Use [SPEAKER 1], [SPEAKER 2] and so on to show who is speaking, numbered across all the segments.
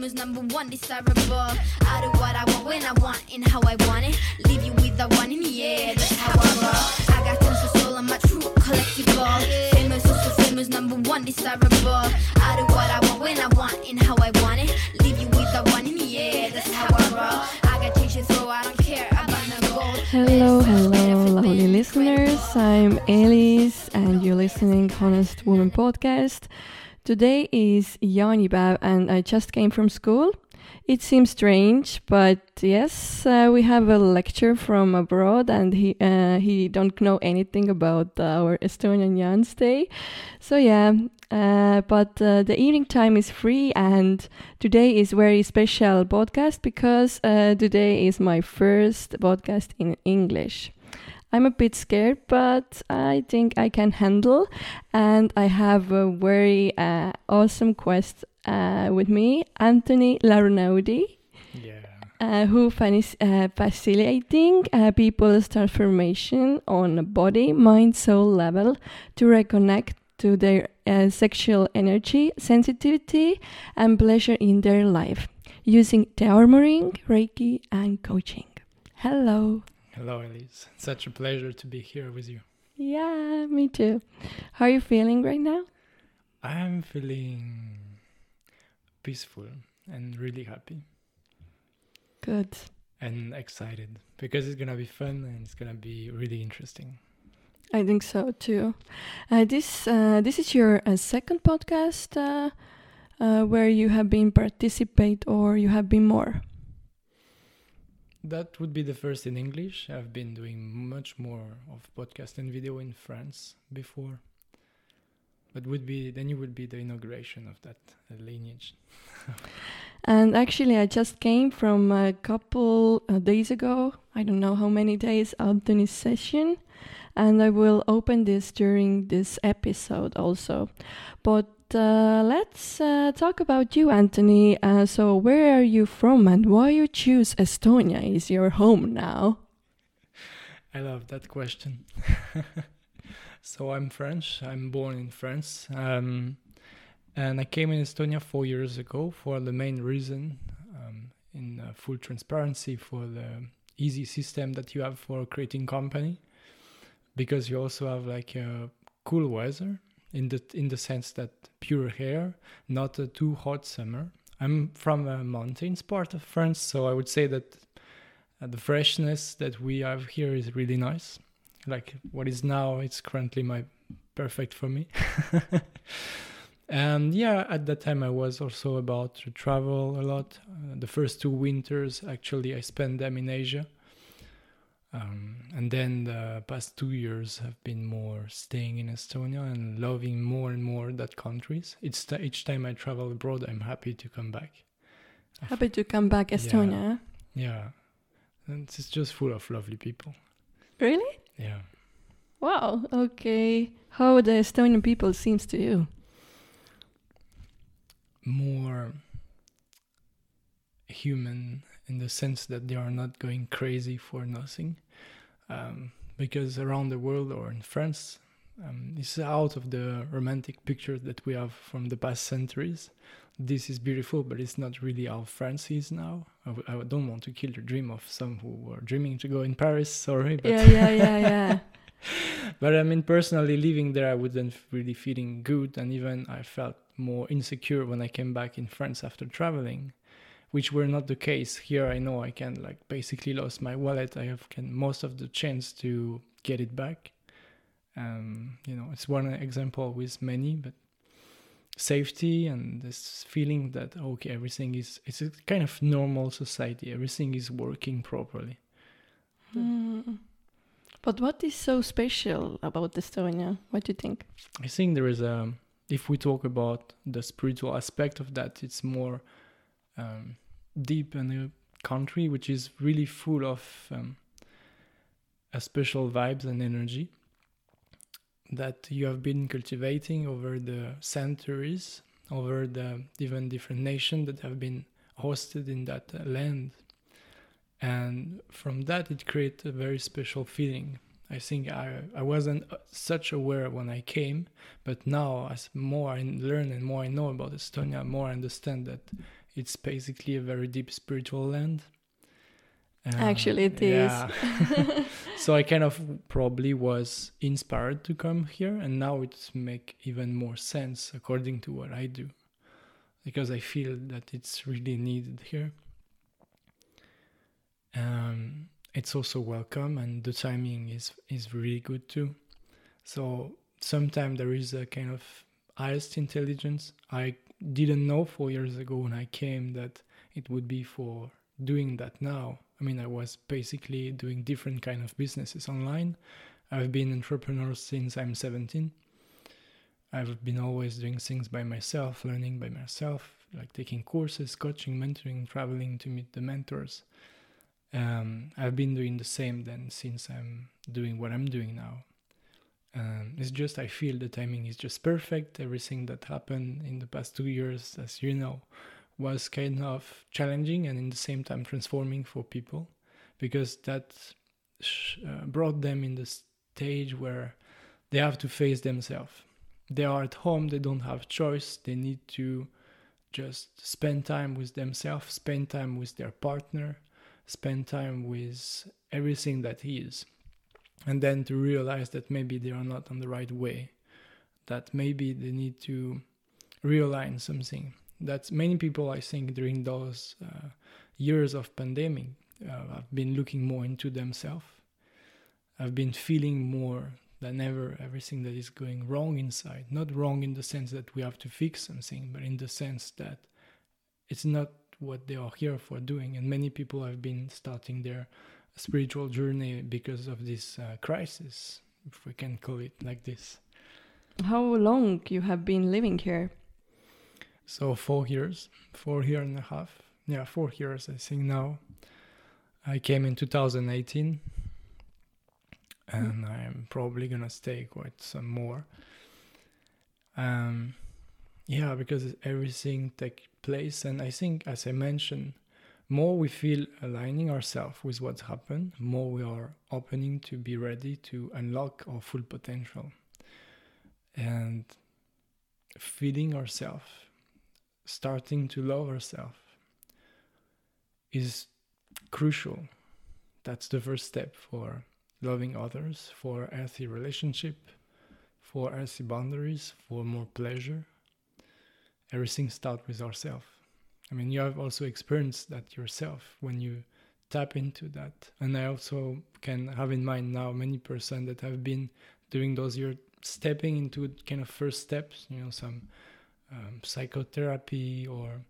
[SPEAKER 1] famous, number one, desirable. I do what I want when I want and how I want it. Leave you with the one in the air, that's how I roll. I got tons of soul, I'm a true collectible. Famous, also famous, number one, desirable. I do what I want when I want and how I want it. Leave you with the one in the air, that's how I roll. I got change to throw, I don't care about no gold.
[SPEAKER 2] Hello, hello, lovely listeners. I'm Elise, and you're listening Honest Woman podcast. Today is Jaanipäev, and I just came from school. It seems strange, but yes, uh, we have a lecture from abroad, and he uh, he don't know anything about our Estonian Jan's Day. So yeah, uh, but uh, the evening time is free, and today is very special podcast because uh, today is my first podcast in English. I'm a bit scared, but I think I can handle. And I have a very uh, awesome quest uh, with me, Anthony Larunaudi,
[SPEAKER 3] Yeah.
[SPEAKER 2] uh, who is uh, facilitating uh, people's transformation on a body, mind, soul level to reconnect to their uh, sexual energy, sensitivity, and pleasure in their life using the armoring, Reiki, and coaching. Hello.
[SPEAKER 3] Hello, Elise. Such a pleasure to be here with you.
[SPEAKER 2] Yeah, me too. How are you feeling right now?
[SPEAKER 3] I'm feeling peaceful and really happy
[SPEAKER 2] Good.
[SPEAKER 3] and excited because it's gonna be fun and it's gonna be really interesting.
[SPEAKER 2] I think so too. Uh, this uh, this is your uh, second podcast uh, uh, where you have been participate or you have been more.
[SPEAKER 3] That would be the first in English. I've been doing much more of podcast and video in France before. But would be then you would be the inauguration of that uh, lineage.
[SPEAKER 2] And actually, I just came from a couple uh, days ago. I don't know how many days Anthony's session, and I will open this during this episode also. But uh, let's uh, talk about you, Anthony. Uh, so, where are you from, and why you choose Estonia is your home now?
[SPEAKER 3] I love that question. so I'm French. I'm born in France. Um, and I came in Estonia four years ago for the main reason, um, in uh, full transparency, for the easy system that you have for creating company, because you also have like a cool weather in the in the sense that pure air, not a too hot summer. I'm from a mountains part of France, so I would say that uh, the freshness that we have here is really nice. Like what is now, it's currently my perfect for me. and yeah, at that time I was also about to travel a lot. Uh, the first two winters, actually, I spent them in Asia. Um, and then the past two years have been more staying in Estonia and loving more and more that countries. It's t- each time I travel abroad, I'm happy to come back.
[SPEAKER 2] Happy to come back, Estonia.
[SPEAKER 3] Yeah, and it's just full of lovely people.
[SPEAKER 2] Really?
[SPEAKER 3] Yeah.
[SPEAKER 2] Wow. Okay. How the Estonian people seems to you?
[SPEAKER 3] more human in the sense that they are not going crazy for nothing. Um, because around the world or in France, um, it's out of the romantic picture that we have from the past centuries. This is beautiful, but it's not really how France is now. I, w- I don't want to kill the dream of some who were dreaming to go in Paris. Sorry, but
[SPEAKER 2] Yeah, yeah, yeah, yeah.
[SPEAKER 3] but I mean, personally, living there, I wasn't really feeling good, and even I felt more insecure when I came back in France after traveling, which were not the case here. I know I can like basically lost my wallet. I have can most of the chance to get it back. Um, you know, it's one example with many, but safety and this feeling that okay, everything is it's a kind of normal society. Everything is working properly.
[SPEAKER 2] Hmm. But what is so special about Estonia? What do you think?
[SPEAKER 3] I think there is a, if we talk about the spiritual aspect of that, it's more um, deep in a country which is really full of um, a special vibes and energy that you have been cultivating over the centuries, over the even different nations that have been hosted in that land. And from that, it creates a very special feeling. I think I, I wasn't uh, such aware when I came, but now as more I learn and more I know about Estonia, more I understand that it's basically a very deep spiritual land. Uh,
[SPEAKER 2] Actually, it is.
[SPEAKER 3] yeah. so I kind of probably was inspired to come here, and now it make even more sense according to what I do, because I feel that it's really needed here. Um, it's also welcome and the timing is is really good too. So sometimes there is a kind of highest intelligence. I didn't know four years ago when i came that it would be for doing that now. I mean i was basically doing different kind of businesses online. I've been entrepreneur since i'm 17 i've been always doing things by myself learning by myself like taking courses coaching mentoring traveling to meet the mentors um, I've been doing the same then since I'm doing what I'm doing now. Um, it's just I feel the timing is just perfect. Everything that happened in the past two years, as you know, was kind of challenging and in the same time transforming for people because that sh- uh, brought them in the stage where they have to face themselves. They are at home, they don't have choice, they need to just spend time with themselves, spend time with their partner, spend time with everything that is and then to realize that maybe they are not on the right way that maybe they need to realign something. That many people i think during those uh, years of pandemic uh, have been looking more into themselves i've been feeling more than ever everything that is going wrong inside. Not wrong in the sense that we have to fix something but in the sense that it's not what they are here for doing. And many people have been starting their spiritual journey because of this uh, crisis, if we can call it like this.
[SPEAKER 2] How long you have been living here?
[SPEAKER 3] So four years, four year and a half. Yeah, four years I think now. I came in 2018, and I'm probably gonna stay quite some more. Um, yeah, because everything take place. And I think, as I mentioned, more we feel aligning ourselves with what's happened, more we are opening to be ready to unlock our full potential. And feeding ourselves, starting to love ourselves, is crucial. That's the first step for loving others, for healthy relationship, for healthy boundaries, for more pleasure, everything starts with ourselves. I mean, you have also experienced that yourself when you tap into that. And I also can have in mind now many person that have been doing those years, stepping into kind of first steps, you know, some um, psychotherapy or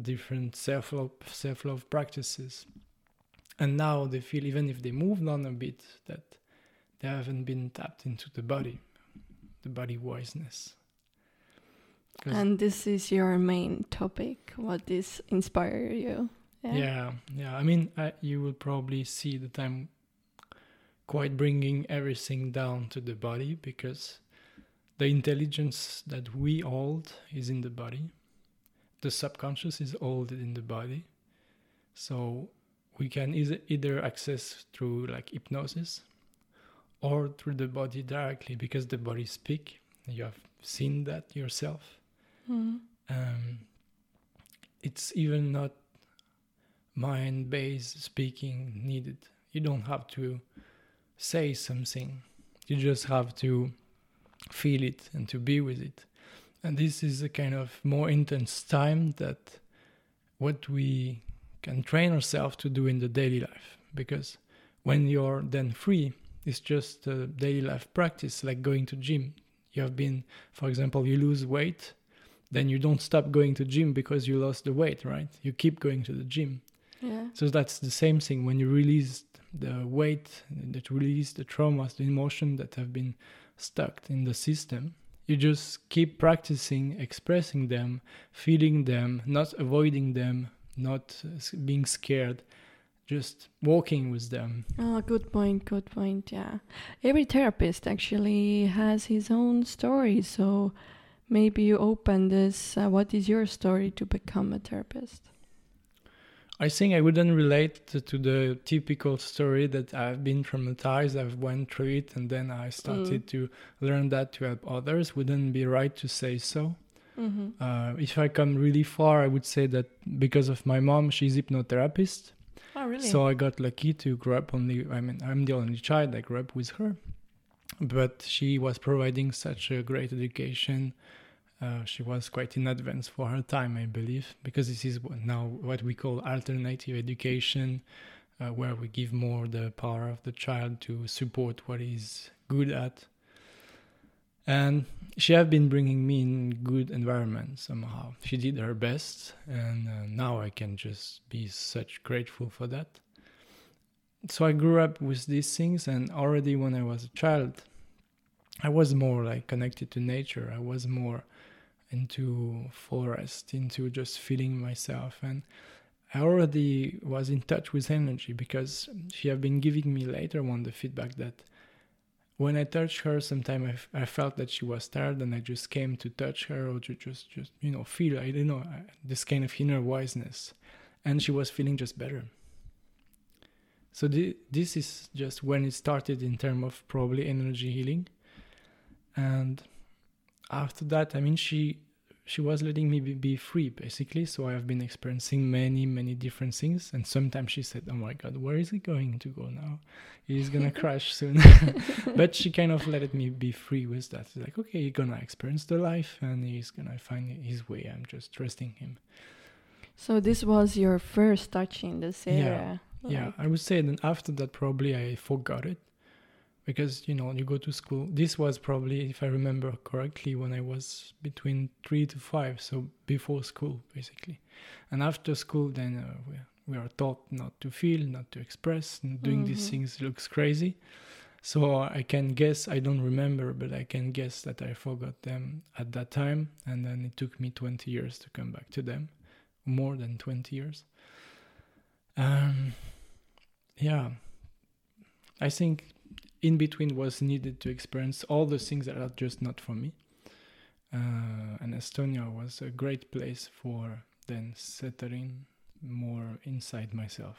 [SPEAKER 3] different self-love, self-love practices. And now they feel, even if they moved on a bit, that they haven't been tapped into the body, the body wiseness. Mm.
[SPEAKER 2] And this is your main topic. What is inspire you?
[SPEAKER 3] Yeah, yeah. yeah. I mean, I, you will probably see that I'm quite bringing everything down to the body because the intelligence that we hold is in the body. The subconscious is held in the body. So we can either, either access through like hypnosis or through the body directly because the body speak. You have seen that yourself Mm. Um, it's even not mind based speaking needed. You don't have to say something, you just have to feel it and to be with it. And this is a kind of more intense time that what we can train ourselves to do in the daily life. Because when you're then free, it's just a daily life practice, like going to gym. You have been, for example, you lose weight then you don't stop going to gym because you lost the weight, right? You keep going to the gym.
[SPEAKER 2] Yeah.
[SPEAKER 3] So that's the same thing when you release the weight, that release the traumas, the emotion that have been stuck in the system. You just keep practicing expressing them, feeling them, not avoiding them, not being scared, just walking with them.
[SPEAKER 2] Oh, good point, good point. Yeah. Every therapist actually has his own story. So maybe you open this uh, what is your story to become a therapist
[SPEAKER 3] I think I wouldn't relate to, to the typical story that I've been traumatized, I've went through it, and then I started to learn that to help others. Wouldn't be right to say so.
[SPEAKER 2] Mm-hmm.
[SPEAKER 3] Uh, if I come really far, I would say that because of my mom, she's hypnotherapist.
[SPEAKER 2] Oh, really?
[SPEAKER 3] So I got lucky to grow up only. I mean, I'm the only child. I grew up with her, but she was providing such a great education. Uh, she was quite in advance for her time, I believe, because this is now what we call alternative education, uh, where we give more the power of the child to support what he's good at. And she have been bringing me in good environment somehow. She did her best, and uh, now I can just be such grateful for that. So I grew up with these things, and already when I was a child, I was more like connected to nature. I was more into forest, into just feeling myself, and I already was in touch with energy because she have been giving me later on the feedback that when I touched her, sometimes I, f- I felt that she was tired, and I just came to touch her or to just just you know feel I don't know uh, this kind of inner wiseness, and she was feeling just better. So the, this is just when it started in terms of probably energy healing, and after that, I mean she she was letting me be, be free basically. So I have been experiencing many many different things, and sometimes she said, "Oh my God, where is he going to go now? He's gonna crash soon." but she kind of let me be free with that. It's like, okay, he's gonna experience the life, and he's gonna find his way. I'm just trusting him.
[SPEAKER 2] so this was your first touch in this area.
[SPEAKER 3] Yeah,
[SPEAKER 2] like-
[SPEAKER 3] I would say then after that probably I forgot it because you know you go to school. This was probably, if I remember correctly, when I was between three to five, so before school basically. And after school, then uh, we we are taught not to feel, not to express, and doing these
[SPEAKER 2] Mhm.
[SPEAKER 3] things looks crazy. So I can guess I don't remember, but I can guess that I forgot them at that time, and then it took me 20 years to come back to them, more than 20 years. Um, yeah, I think in between was needed to experience all the things that are just not for me. Uh, and Estonia was a great place for then settling more inside myself.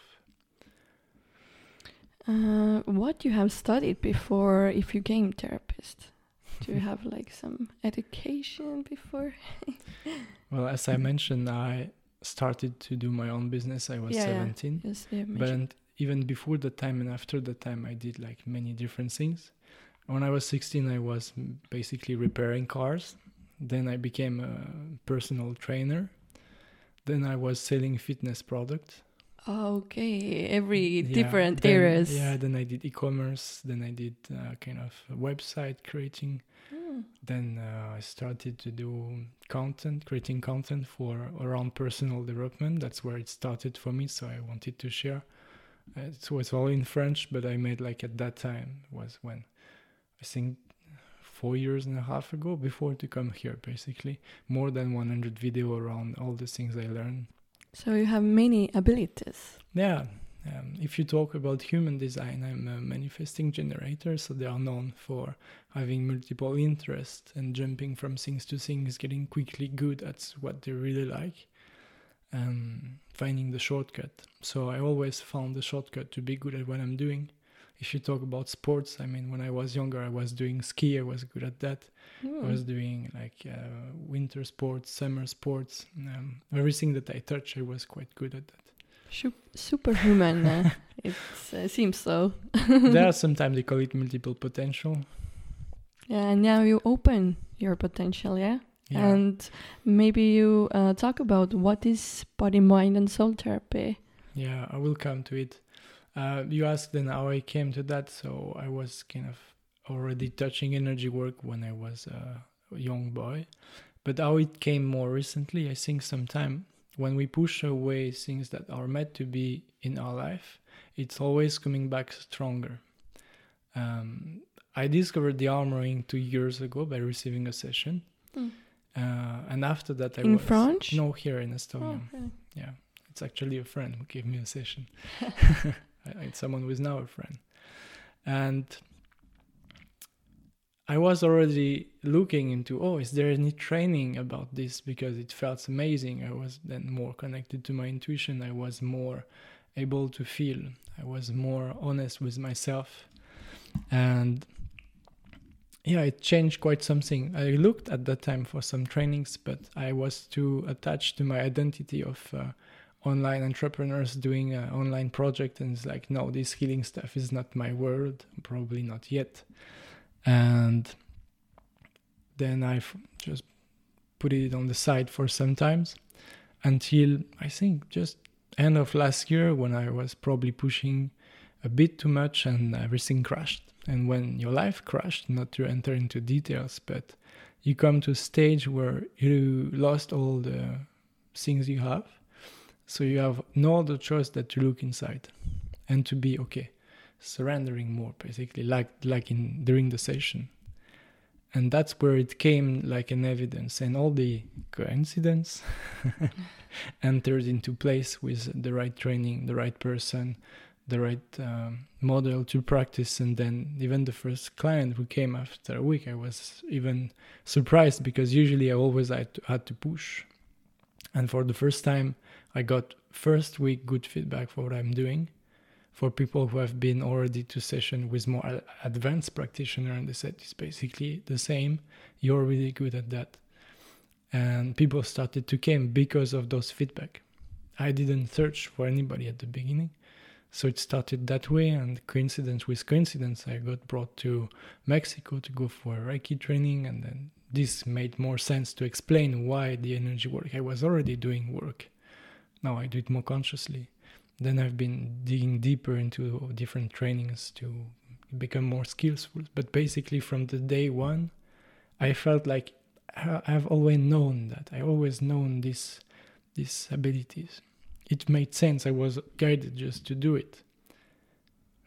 [SPEAKER 2] Uh, what you have studied before if you became therapist? Do you have like some education before?
[SPEAKER 3] Well, as I mentioned, I started to do my own business. I was
[SPEAKER 2] Yeah, yeah.
[SPEAKER 3] 17.
[SPEAKER 2] Yes, you
[SPEAKER 3] but even before the time and after the time i did like many different things when i was 16 i was basically repairing cars then i became a personal trainer then i was selling fitness products
[SPEAKER 2] Okay, every
[SPEAKER 3] Yeah,
[SPEAKER 2] different
[SPEAKER 3] then-
[SPEAKER 2] areas.
[SPEAKER 3] yeah then i did e-commerce then i did uh, kind of website creating Then uh, i started to do content creating content for around personal development that's where it started for me so i wanted to share it was all in french but i made like at that time was when i think four years and a half ago before to come here basically more than 100 video around all the things i learned
[SPEAKER 2] So you have many abilities.
[SPEAKER 3] yeah. Um, if you talk about human design, I'm a manifesting generator, so they are known for having multiple interests and jumping from things to things, getting quickly good at what they really like, um, finding the shortcut. So I always found the shortcut to be good at what I'm doing. If you talk about sports, I mean, when I was younger, I was doing ski, I was good at that.
[SPEAKER 2] Hmm.
[SPEAKER 3] I was doing like uh, winter sports, summer sports, um, everything that I touched, I was quite good at that.
[SPEAKER 2] Su- superhuman. uh, it uh, seems so.
[SPEAKER 3] there are sometimes they call it multiple potential.
[SPEAKER 2] Yeah, and now you open your potential, yeah?
[SPEAKER 3] Yeah.
[SPEAKER 2] And maybe you uh, talk about what is body, mind, and soul therapy.
[SPEAKER 3] yeah, I will come to it. Uh, you asked then how I came to that, so I was kind of already touching energy work when I was a young boy, but how it came more recently, I think sometime when we push away things that are meant to be in our life, it's always coming back stronger. Um, I discovered the armoring two years ago by receiving a session.
[SPEAKER 2] Mm.
[SPEAKER 3] Uh, and after that, I
[SPEAKER 2] In
[SPEAKER 3] was
[SPEAKER 2] France?
[SPEAKER 3] no here in Estonia.
[SPEAKER 2] Oh, really?
[SPEAKER 3] Yeah, it's actually a friend who gave me a session. It's someone who is now a friend, and I was already looking into, oh, is there any training about this? Because it felt amazing. I was then more connected to my intuition. I was more able to feel. I was more honest with myself. And yeah, it changed quite something. I looked at that time for some trainings, but I was too attached to my identity of uh, online entrepreneurs doing an online project, and it's like, no, this healing stuff is not my world, probably not yet. And then I just put it on the side for some times until I think just end of last year when I was probably pushing a bit too much and everything crashed. And when your life crashed, not to enter into details, but you come to a stage where you lost all the things you have. So you have no other choice that to look inside and to be okay, surrendering more basically, like like in during the session. And that's where it came like an evidence and all the coincidence entered into place with the right training, the right person, the right um, model to practice. And then even the first client who came after a week i was even surprised because usually i always had to, had to push. And for the first time i got first week good feedback for what i'm doing for people who have been already to session with more advanced practitioner and they said it's basically the same you're really good at that and people started to came because of those feedback i didn't search for anybody at the beginning so it started that way, and coincidence with coincidence, I got brought to Mexico to go for a Reiki training, and then this made more sense to explain why the energy work. I was already doing work. Now I do it more consciously. Then I've been digging deeper into different trainings to become more skillful. But basically, from the day one, I felt like I've always known that. I always known this, these abilities it made sense. I was guided just to do it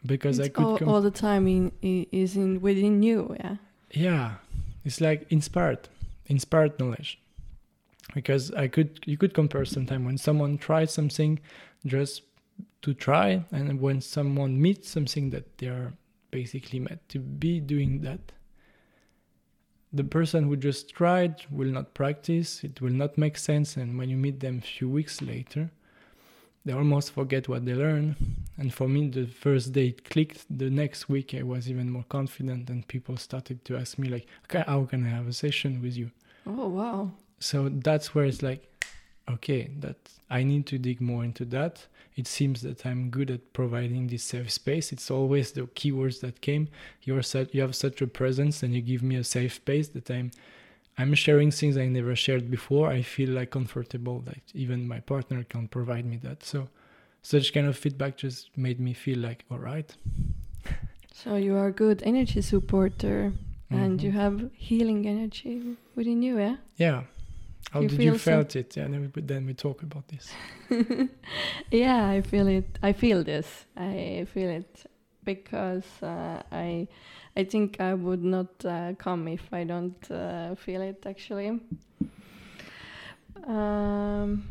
[SPEAKER 3] because
[SPEAKER 2] it's
[SPEAKER 3] I could
[SPEAKER 2] all, all the time in is in within you. Yeah.
[SPEAKER 3] Yeah, it's like inspired, inspired knowledge. Because I could, you could compare sometime when someone tries something, just to try, and when someone meets something that they are basically meant to be doing that. The person who just tried will not practice, it will not make sense, and when you meet them a few weeks later, they almost forget what they learn. And for me, the first day it clicked. The next week, I was even more confident, and people started to ask me like, "Okay, how can I have a session with you?"
[SPEAKER 2] Oh wow!
[SPEAKER 3] So that's where it's like, okay, that I need to dig more into that. It seems that I'm good at providing this safe space. It's always the keywords that came. You're such, you have such a presence, and you give me a safe space that I'm I'm sharing things I never shared before. I feel like comfortable that even my partner can provide me that. So such kind of feedback just made me feel like all right.
[SPEAKER 2] So you are a good energy supporter mm-hmm. and you have healing energy within you, yeah?
[SPEAKER 3] Yeah. How you did you felt so? it? Yeah, then we, then we talk about this.
[SPEAKER 2] yeah, I feel it. I feel this. I feel it because uh, I I think I would not uh, come if I don't uh, feel it actually. Um,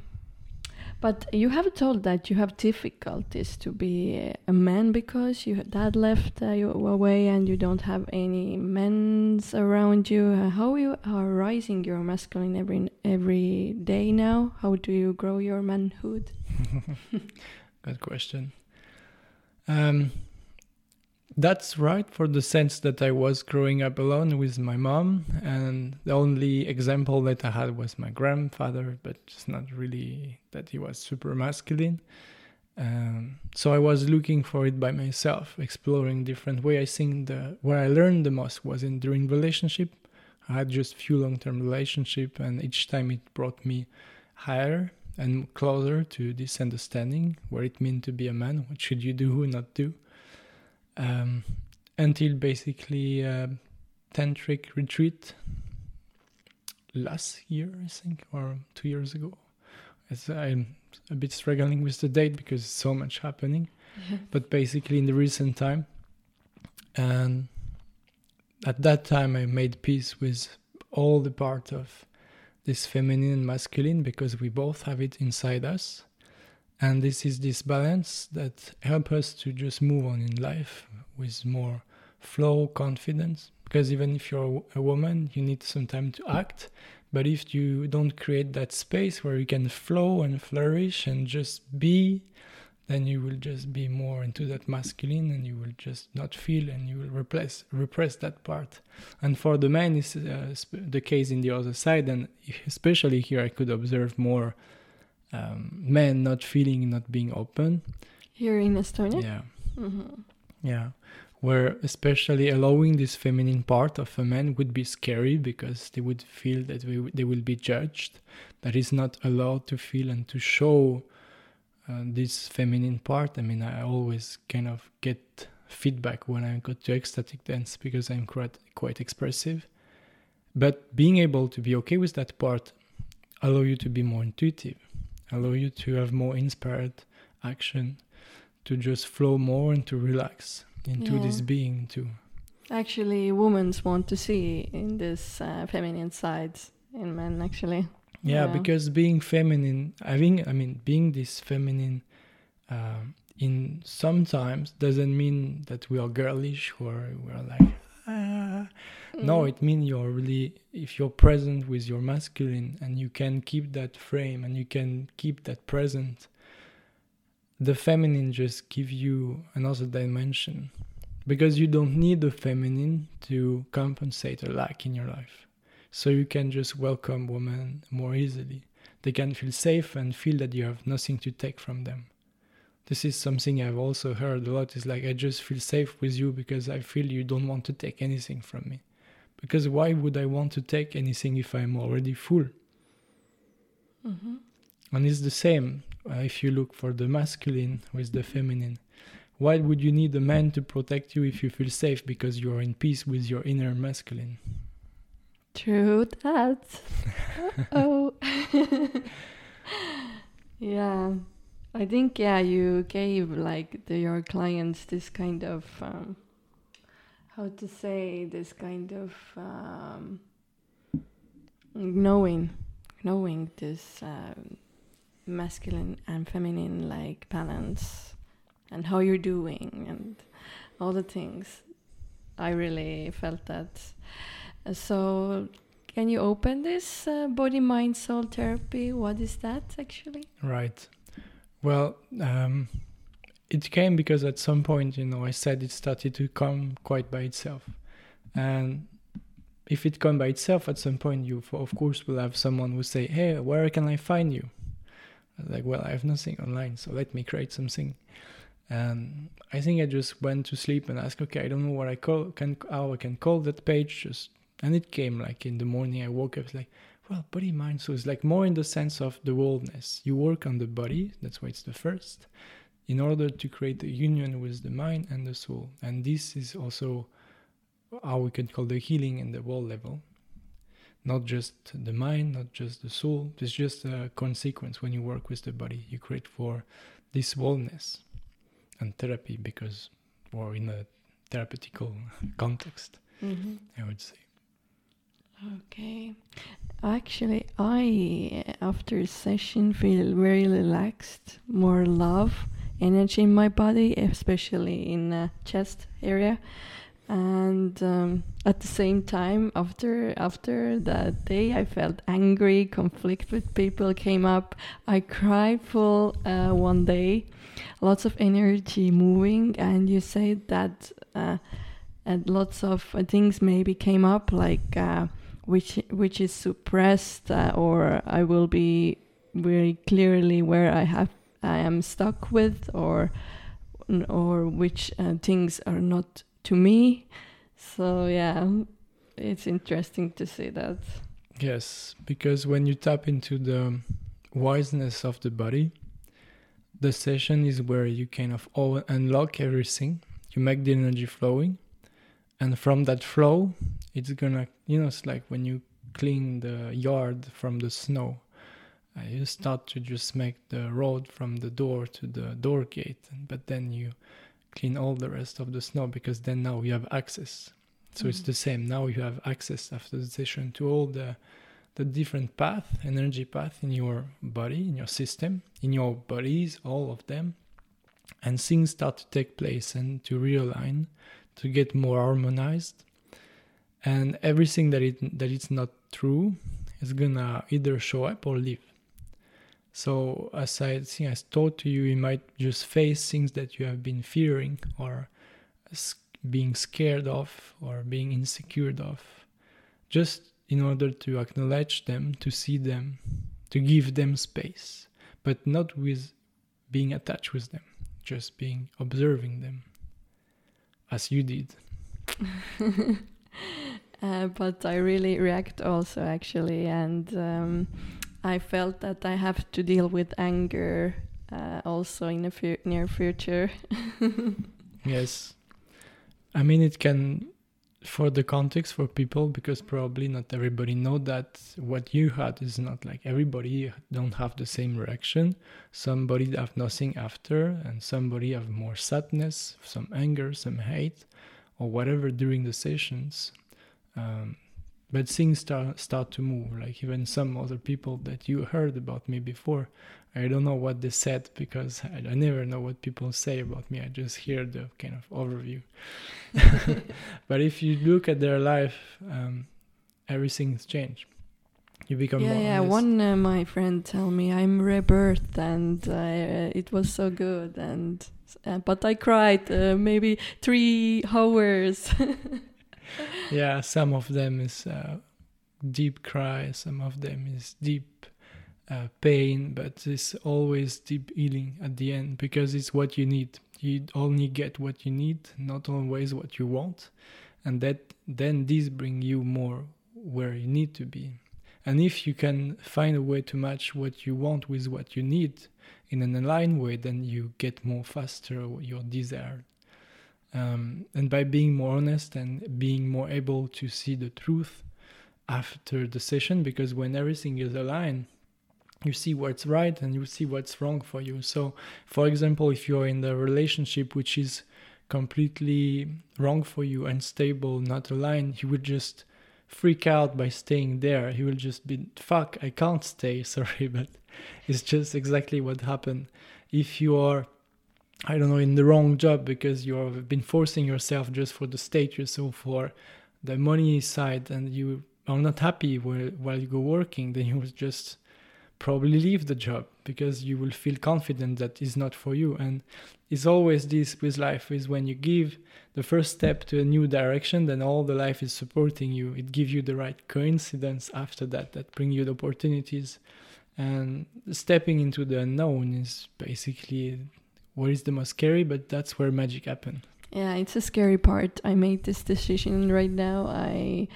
[SPEAKER 2] but you have told that you have difficulties to be a man because your dad left uh, you away and you don't have any men around you. Uh, how you are rising your masculine every every day now? How do you grow your manhood?
[SPEAKER 3] Good question. Um, that's right, for the sense that I was growing up alone with my mom, and the only example that I had was my grandfather, but it's not really that he was super masculine. Um, so I was looking for it by myself, exploring different way. I think the where I learned the most was in during relationship. I had just few long-term relationship, and each time it brought me higher and closer to this understanding where it meant to be a man. What should you do, not do? Um, until basically uh, tantric retreat last year, I think, or two years ago. As I'm a bit struggling with the date because so much happening, but basically in the recent time, and at that time I made peace with all the part of this feminine and masculine because we both have it inside us and this is this balance that help us to just move on in life with more flow confidence. Because even if you're a woman you need some time to act. But if you don't create that space where you can flow and flourish and just be then you will just be more into that masculine and you will just not feel and you will repress repress that part. And for the men is uh, the case in the other side. And especially here i could observe more um, men not feeling not being open.
[SPEAKER 2] Here in estonia?
[SPEAKER 3] Yeah.
[SPEAKER 2] Mm-hmm.
[SPEAKER 3] yeah. Where especially allowing this feminine part of a man would be scary because they would feel that we, they will be judged. That is not allowed to feel and to show uh, this feminine part. I mean i always kind of get feedback when i go to ecstatic dance because i'm quite quite expressive. But being able to be okay with that part allow you to be more intuitive allow you to have more inspired action to just flow more and to relax into
[SPEAKER 2] Yeah.
[SPEAKER 3] this being too.
[SPEAKER 2] Actually, women want to see in this uh, feminine sides in men. Actually,
[SPEAKER 3] Yeah,
[SPEAKER 2] Yeah.
[SPEAKER 3] because being feminine, having, I mean, being this feminine um, in sometimes doesn't mean that we are girlish or we're like, ah. No,
[SPEAKER 2] Mm.
[SPEAKER 3] it means you're really, if you're present with your masculine and you can keep that frame and you can keep that present, the feminine just give you another dimension because you don't need the feminine to compensate a lack in your life. So you can just welcome women more easily. They can feel safe and feel that you have nothing to take from them. This is something I've also heard a lot is like I just feel safe with you because I feel you don't want to take anything from me. Because why would I want to take anything if I'm already full?
[SPEAKER 2] Mhm.
[SPEAKER 3] And it's the same uh, if you look for the masculine with the feminine. Why would you need a man to protect you if you feel safe because you are in peace with your inner masculine?
[SPEAKER 2] True that. oh. yeah. I think yeah, you gave like the, your clients this kind of um, how to say this kind of um, knowing, knowing this um, masculine and feminine like balance and how you're doing and all the things. I really felt that. So, can you open this uh, body mind soul therapy? What is that actually?
[SPEAKER 3] Right. Well, um, it came because at some point, you know, I said it started to come quite by itself. And if it come by itself at some point, you, of course, will have someone who say, hey, where can I find you? Like, well, I have nothing online, so let me create something. And I think I just went to sleep and asked, okay, I don't know what I call, can, how I can call that page. Just, and it came like in the morning, I woke up, like, well, body, mind, soul is like more in the sense of the wholeness. You work on the body, that's why it's the first, in order to create a union with the mind and the soul. And this is also how we can call the healing in the world level. Not just the mind, not just the soul. It's just a consequence when you work with the body. You create for this wholeness and therapy because we're in a therapeutical context,
[SPEAKER 2] Mm-hmm.
[SPEAKER 3] I would say.
[SPEAKER 2] Okay. Actually, I after a session feel very relaxed, more love, energy in my body, especially in the chest area. And um, at the same time, after after that day, I felt angry. Conflict with people came up. I cried full uh, one day. Lots of energy moving, and you said that, uh, and lots of uh, things maybe came up like. Which which is suppressed uh, or I will be very clearly where I have I am stuck with or or which uh, things are not to me so yeah it's interesting to see that
[SPEAKER 3] Yes, because when you tap into the wiseness of the body, the session is where you kind of all unlock everything. You make the energy flowing, and from that flow, it's gonna, you know, it's like when you clean the yard from the snow. Uh, you start to just make the road from the door to the door gate, but then you clean all the rest of the snow because then now you have access. So it's
[SPEAKER 2] Mhm.
[SPEAKER 3] the same. Now you have access after the session to all the the different path, energy path in your body, in your system, in your bodies, all of them. And things start to take place and to realign, to get more harmonized. And everything that it that it's not true is gonna either show up or leave. So as i think i told to you you might just face things that you have been fearing or being scared of or being insecure of. Just in order to acknowledge them to see them to give them space but not with being attached with them just being observing them as you did
[SPEAKER 2] uh, but I really react also actually, and um, I felt that I have to deal with anger uh, also in the fu- near future.
[SPEAKER 3] yes, I mean it can for the context for people because probably not everybody know that what you had is not like everybody don't have the same reaction. Somebody have nothing after and somebody have more sadness some anger some hate or whatever during the sessions um, but things start start to move like even some other people that you heard about me before i don't know what they said because i, I never know what people say about me. I just hear the kind of overview. But if you look at their life um, everything's changed. You become
[SPEAKER 2] yeah yeah.
[SPEAKER 3] honest.
[SPEAKER 2] one uh, my friend tell me i'm rebirthed and uh, it was so good and uh, but i cried uh, maybe three hours
[SPEAKER 3] yeah, some of them is uh, deep cry, some of them is deep uh, pain, but it's always deep healing at the end because it's what you need. You only get what you need, not always what you want, and that then this bring you more where you need to be. And if you can find a way to match what you want with what you need in an aligned way, then you get more faster your desired um, and by being more honest and being more able to see the truth after the session, because when everything is aligned, you see what's right and you see what's wrong for you. So, for example, if you're in the relationship which is completely wrong for you, unstable, not aligned, you would just freak out by staying there. He will just be, fuck, I can't stay, sorry, but it's just exactly what happened. If you are I don't know, in the wrong job because you have been forcing yourself just for the status or for the money side and you are not happy while, while you go working, then you will just probably leave the job because you will feel confident that it's not for you. And it's always this with life is when you give the first step to a new direction, then all the life is supporting you. It gives you the right coincidence after that that bring you the opportunities. And stepping into the unknown is basically what is the most scary, but that's where magic happens.
[SPEAKER 2] Yeah, it's a scary part. I made this decision right now. I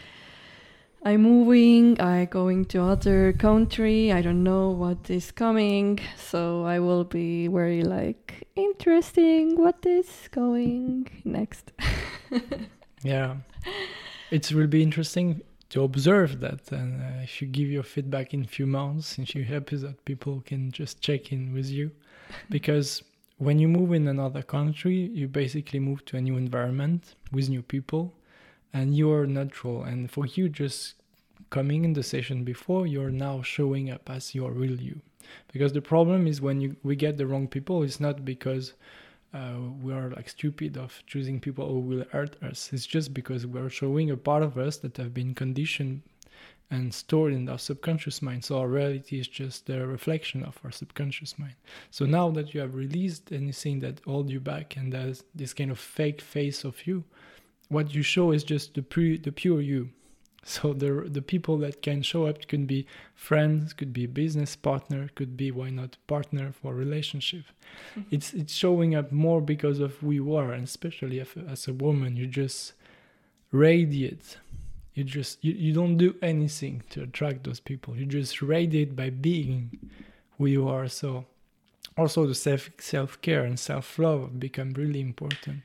[SPEAKER 2] I'm moving, I going to other country. I don't know what is coming, so I will be very like interesting what is going next.
[SPEAKER 3] yeah. It will be interesting to observe that and uh, if you give your feedback in few months and you happy that people can just check in with you because when you move in another country, you basically move to a new environment with new people, and you're neutral. And for you, just coming in the session before, you're now showing up as your real you. Because the problem is when you, we get the wrong people, it's not because uh, we are like stupid of choosing people who will hurt us. It's just because we're showing a part of us that have been conditioned and stored in our subconscious mind. So our reality is just the reflection of our subconscious mind. So now that you have released anything that holds you back and there's this kind of fake face of you, what you show is just the pre- the pure you. So the the people that can show up could be friends, could be business partner, could be why not partner for relationship. Mm-hmm. It's it's showing up more because of who you are, and especially if, as a woman, you just radiate you just you, you don't do anything to attract those people. You just radiate by being who you are. So also the self self-care and self-love become really important.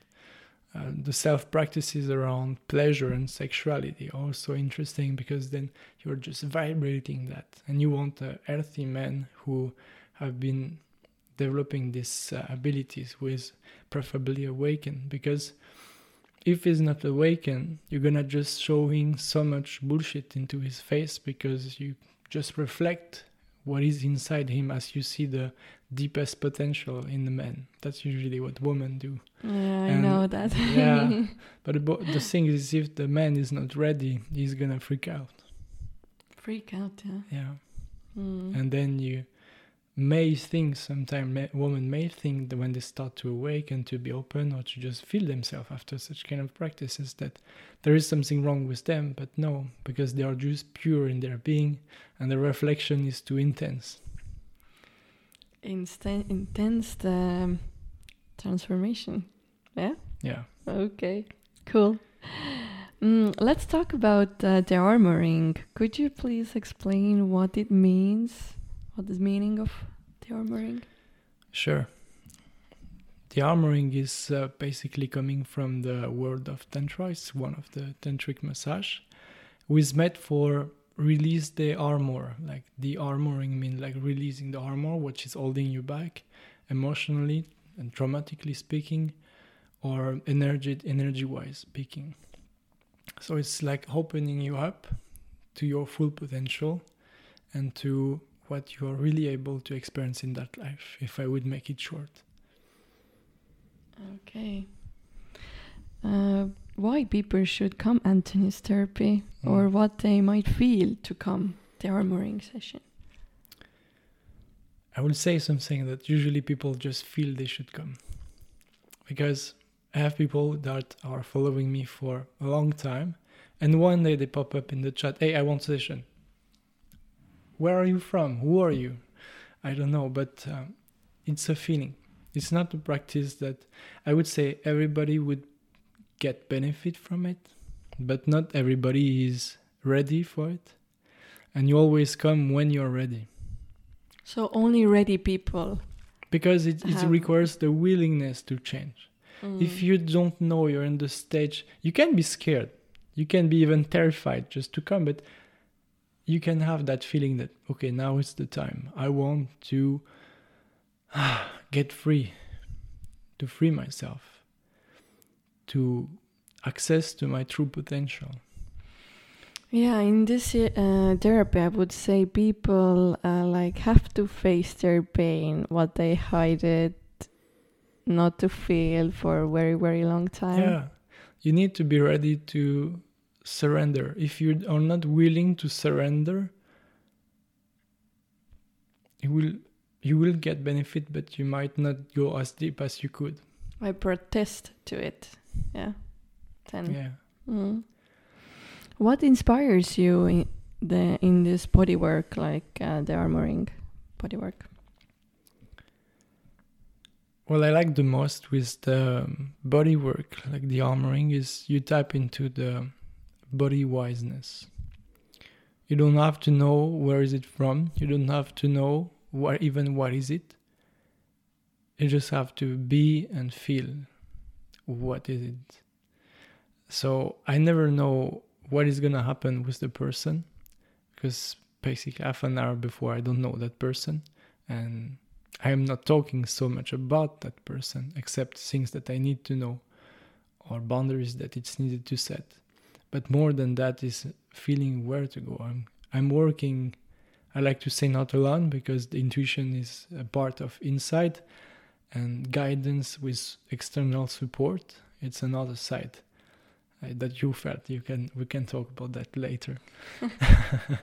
[SPEAKER 3] Uh, the self practices around pleasure and sexuality also interesting because then you're just vibrating that. And you want a healthy man who have been developing these uh, abilities with preferably awakened because if he's not awakened, you're gonna just showing so much bullshit into his face because you just reflect what is inside him as you see the deepest potential in the man. That's usually what women do.
[SPEAKER 2] Yeah, I
[SPEAKER 3] And-
[SPEAKER 2] know that.
[SPEAKER 3] yeah. But the thing is, if the man is not ready, he's gonna freak out.
[SPEAKER 2] Freak out, yeah.
[SPEAKER 3] Yeah.
[SPEAKER 2] Mm.
[SPEAKER 3] And then you may think, sometimes women may think that when they start to awaken, to be open, or to just feel themselves after such kind of practices, that there is something wrong with them. But no, because they are just pure in their being, and the reflection is too intense.
[SPEAKER 2] Insta- intense um, transformation. Yeah?
[SPEAKER 3] Yeah.
[SPEAKER 2] Okay, cool. Mm, let's talk about uh, the armoring. Could you please explain what it means? What is meaning of the armoring?
[SPEAKER 3] Sure. The armoring is uh, basically coming from the world of Tantra. It's one of the tantric massage, which meant for release the armor. Like the armoring means like releasing the armor, which is holding you back emotionally and traumatically speaking, or energy energy wise speaking. So it's like opening you up to your full potential and to what you are really able to experience in that life, if I would make it short.
[SPEAKER 2] Okay. Uh, why people should come Anthony's therapy or
[SPEAKER 3] Mm.
[SPEAKER 2] what they might feel to come the armoring session?
[SPEAKER 3] I will say something that usually people just feel they should come. Because I have people that are following me for a long time, and one day they pop up in the chat, hey, I want session. Where are you from? Who are you? I don't know, but um, it's a feeling. It's not a practice that I would say everybody would get benefit from it, but not everybody is ready for it. And you always come when you're ready.
[SPEAKER 2] So only ready people.
[SPEAKER 3] because it, it
[SPEAKER 2] Have-
[SPEAKER 3] requires the willingness to change if
[SPEAKER 2] Mm.
[SPEAKER 3] you don't know you're in the stage you can be scared you can be even terrified just to come but you can have that feeling that okay now is the time i want to get free to free myself to access to my true potential
[SPEAKER 2] Yeah, in this uh, therapy, I would say people uh, like have to face their pain, what they hide it, not to feel for a very very long time.
[SPEAKER 3] Yeah. You need to be ready to surrender. If you are not willing to surrender, you will you will get benefit but you might not go as deep as you could.
[SPEAKER 2] I protest to it. Yeah. Then.
[SPEAKER 3] Yeah.
[SPEAKER 2] Mm. What inspires you in the in this body work, like uh, the armoring body work?
[SPEAKER 3] What I like the most with the um, body work, like the armoring, is you tap into the body wiseness. You don't have to know where is it from. You don't have to know even what is it. You just have to be and feel what is it. So I never know what is gonna happen with the person because basically half an hour before I don't know that person and I am not talking so much about that person except things that I need to know or boundaries that it's needed to set. But more than that is feeling where to go. I'm I'm working I like to say not alone because the intuition is a part of insight and guidance with external support it's another side uh, that you felt. You can we can talk about that later.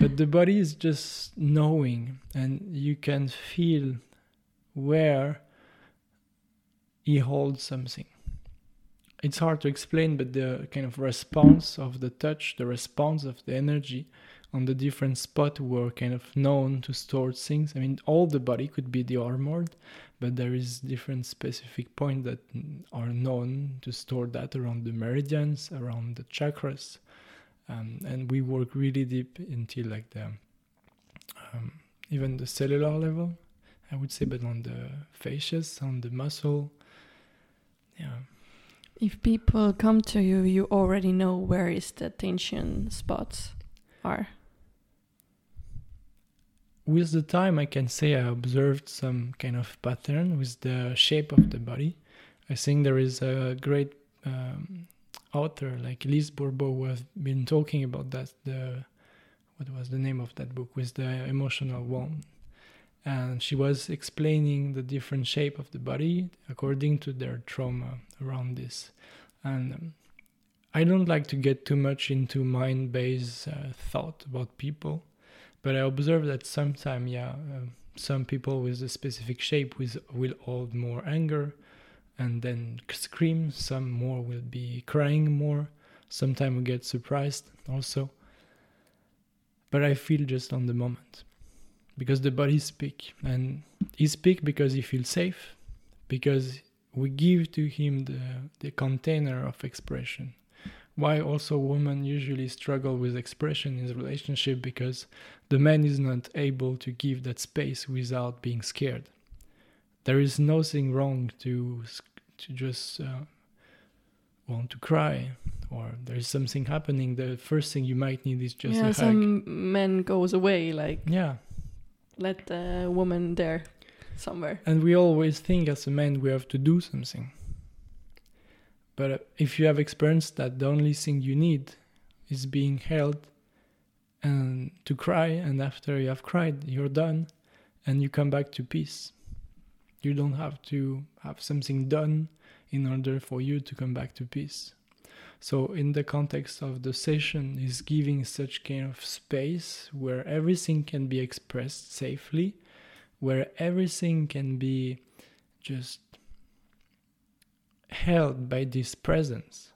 [SPEAKER 3] But the body is just knowing and you can feel where he holds something it's hard to explain but the kind of response of the touch the response of the energy on the different spot were kind of known to store things. I mean all the body could be the armored but there is different specific points that are known to store that around the meridians around the chakras. Um, and we work really deep into like the um, even the cellular level i would say but on the fascias on the muscle. Yeah
[SPEAKER 2] If people come to you, you already know where is the tension spots are.
[SPEAKER 3] with the time i can say i observed some kind of pattern with the shape of the body i think there is a great um, author like Elise Bourbeau who has been talking about that the what was the name of that book with the emotional wound and she was explaining the different shape of the body according to their trauma around this. And um, i don't like to get too much into mind-based uh, thought about people but i observe that sometimes yeah uh, some people with a specific shape with, will hold more anger and then scream. Some more will be crying more. Sometimes we get surprised also. But i feel just on the moment because the body speak. And he speak because he feels safe because we give to him the, the container of expression. Why also women usually struggle with expression in the relationship? Because the man is not able to give that space without being scared. There is nothing wrong to to just uh, want to cry or there's something happening. The first thing you might need is just
[SPEAKER 2] yeah,
[SPEAKER 3] a hug.
[SPEAKER 2] some men goes away like
[SPEAKER 3] yeah
[SPEAKER 2] let the woman there somewhere.
[SPEAKER 3] And we always think as a man we have to do something. But uh, if you have experienced that the only thing you need is being held and to cry, and after you have cried, you're done and you come back to peace. You don't have to have something done in order for you to come back to peace. So, in the context of the session, is giving such kind of space where everything can be expressed safely, where everything can be just held by this presence,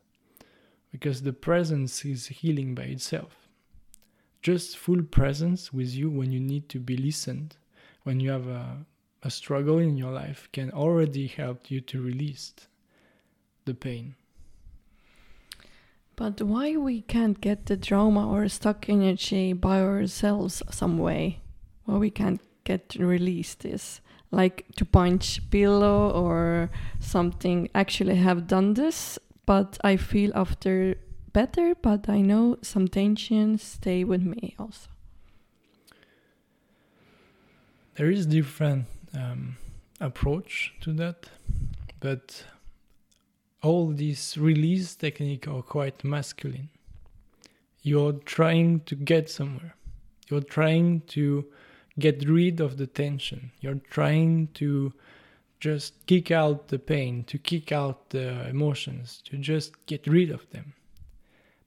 [SPEAKER 3] because the presence is healing by itself. Just full presence with you when you need to be listened, when you have a, a struggle in your life, can already help you to release the pain.
[SPEAKER 2] But why we can't get the trauma or stuck energy by ourselves some way? Why we can't get release this? Like to punch pillow or something. Actually, have done this, but I feel after better. But I know some tensions stay with me also.
[SPEAKER 3] There is different um, approach to that, but all these release technique are quite masculine. You're trying to get somewhere. You're trying to get rid of the tension. You're trying to just kick out the pain, to kick out the emotions, to just get rid of them.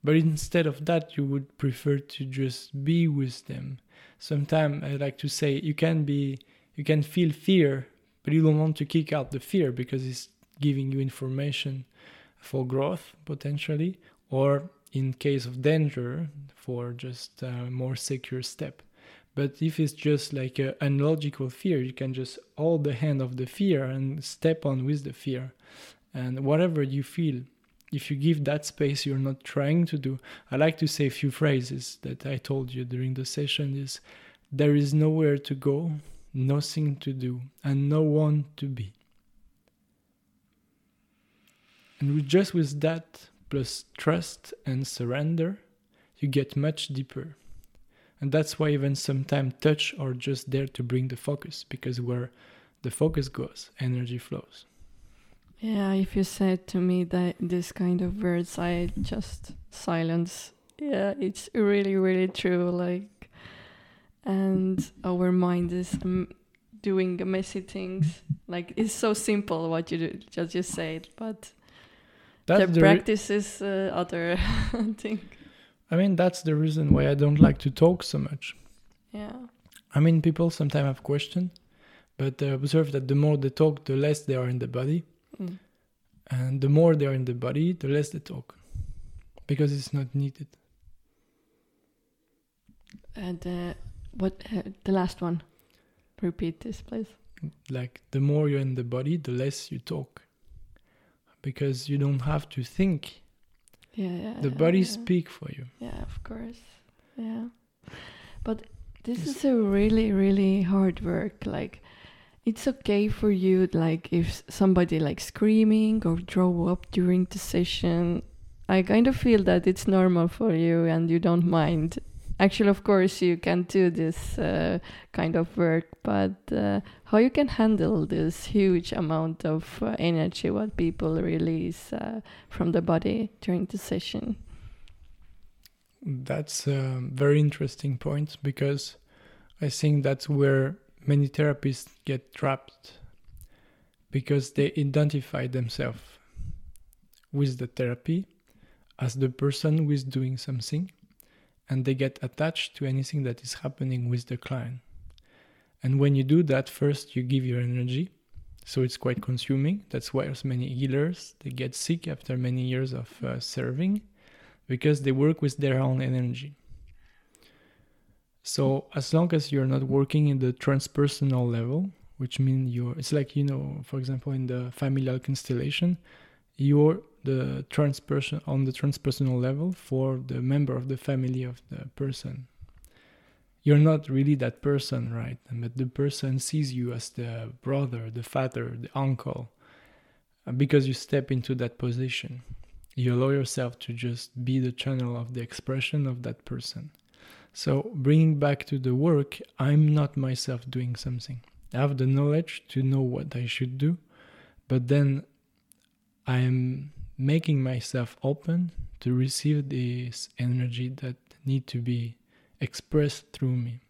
[SPEAKER 3] But instead of that, you would prefer to just be with them. Sometimes I like to say you can be, you can feel fear, but you don't want to kick out the fear because it's giving you information for growth potentially, or in case of danger, for just a more secure step. But if it's just like an unlogical fear, you can just hold the hand of the fear and step on with the fear. And whatever you feel, if you give that space you're not trying to do, I like to say a few phrases that I told you during the session is there is nowhere to go, nothing to do, and no one to be. And with just with that, plus trust and surrender, you get much deeper. And that's why even sometimes touch are just there to bring the focus, because where the focus goes, energy flows.
[SPEAKER 2] Yeah, if you said to me that this kind of words, I just silence. Yeah, it's really, really true. Like, and our mind is um, doing messy things. Like, it's so simple what you do, just you said, but
[SPEAKER 3] That's
[SPEAKER 2] the
[SPEAKER 3] the re-
[SPEAKER 2] practice is uh, other thing.
[SPEAKER 3] I mean, that's the reason why I don't like to talk so much.
[SPEAKER 2] Yeah.
[SPEAKER 3] I mean, people sometimes have questions, but I observe that the more they talk, the less they are in the body.
[SPEAKER 2] Mm.
[SPEAKER 3] And the more they are in the body, the less they talk. Because it's not needed.
[SPEAKER 2] And uh, what uh, the last one? Repeat this, please.
[SPEAKER 3] Like, the more you're in the body, the less you talk. Because you don't have to think.
[SPEAKER 2] Yeah, yeah.
[SPEAKER 3] The body
[SPEAKER 2] yeah.
[SPEAKER 3] speak for you.
[SPEAKER 2] Yeah, of course. Yeah. But this
[SPEAKER 3] Yes.
[SPEAKER 2] is a really, really hard work. Like, it's okay for you, like, if somebody like screaming or throw up during the session. I kind of feel that it's normal for you and you don't mind. Actually, of course, you can do this uh, kind of work, but uh, how you can handle this huge amount of uh, energy what people release uh, from the body during the session?
[SPEAKER 3] That's a very interesting point because I think that's where many therapists get trapped because they identify themselves with the therapy as the person who is doing something and they get attached to anything that is happening with the client. And when you do that, first you give your energy, so it's quite consuming. That's why as many healers they get sick after many years of uh, serving because they work with their own energy. So as long as you're not working in the transpersonal level, which means you're it's like you know, for example, in the familial constellation, you're the transperson on the transpersonal level for the member of the family of the person. You're not really that person, right? But the person sees you as the brother, the father, the uncle, uh, because you step into that position. You allow yourself to just be the channel of the expression of that person. So, bringing back to the work, I'm not myself doing something. I have the knowledge to know what I should do, but then I am making myself open to receive this energy that need to be expressed through me.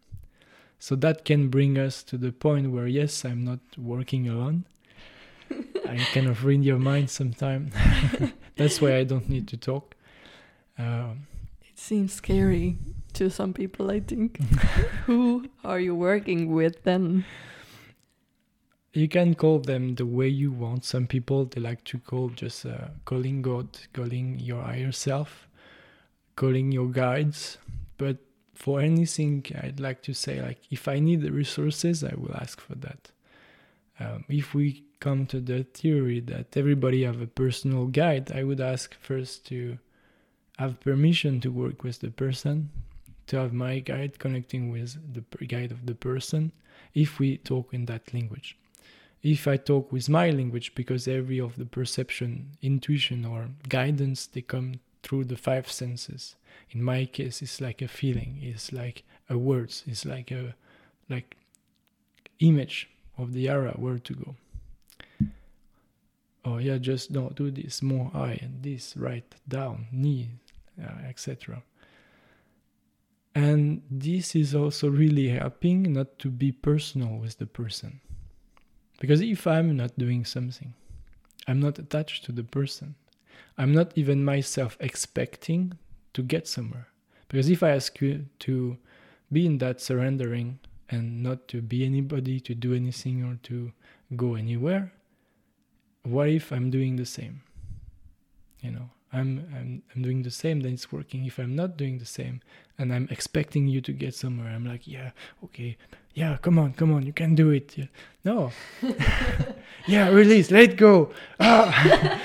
[SPEAKER 3] So that can bring us to the point where yes, I'm not working alone. I kind of read your mind sometimes. That's why I don't need to talk. Um,
[SPEAKER 2] it seems scary to some people, I think. Who are you working with then?
[SPEAKER 3] You can call them the way you want. Some people they like to call just uh, calling God, calling your higher self, calling your guides. But for anything, I'd like to say like if I need the resources, I will ask for that. Um, if we come to the theory that everybody have a personal guide, I would ask first to have permission to work with the person, to have my guide connecting with the guide of the person, if we talk in that language if I talk with my language, because every of the perception, intuition, or guidance they come through the five senses. In my case, it's like a feeling, it's like a words, it's like a like image of the area where to go. Oh yeah, just don't do this more high and this right down knee, uh, etc. And this is also really helping not to be personal with the person because if I'm not doing something, I'm not attached to the person. I'm not even myself expecting to get somewhere. Because if I ask you to be in that surrendering and not to be anybody, to do anything, or to go anywhere, what if I'm doing the same? You know, I'm, I'm, I'm doing the same, then it's working. If I'm not doing the same and I'm expecting you to get somewhere, I'm like, yeah, okay, yeah, come on, come on, you can do it. Yeah. No. yeah, release, let go. Ah.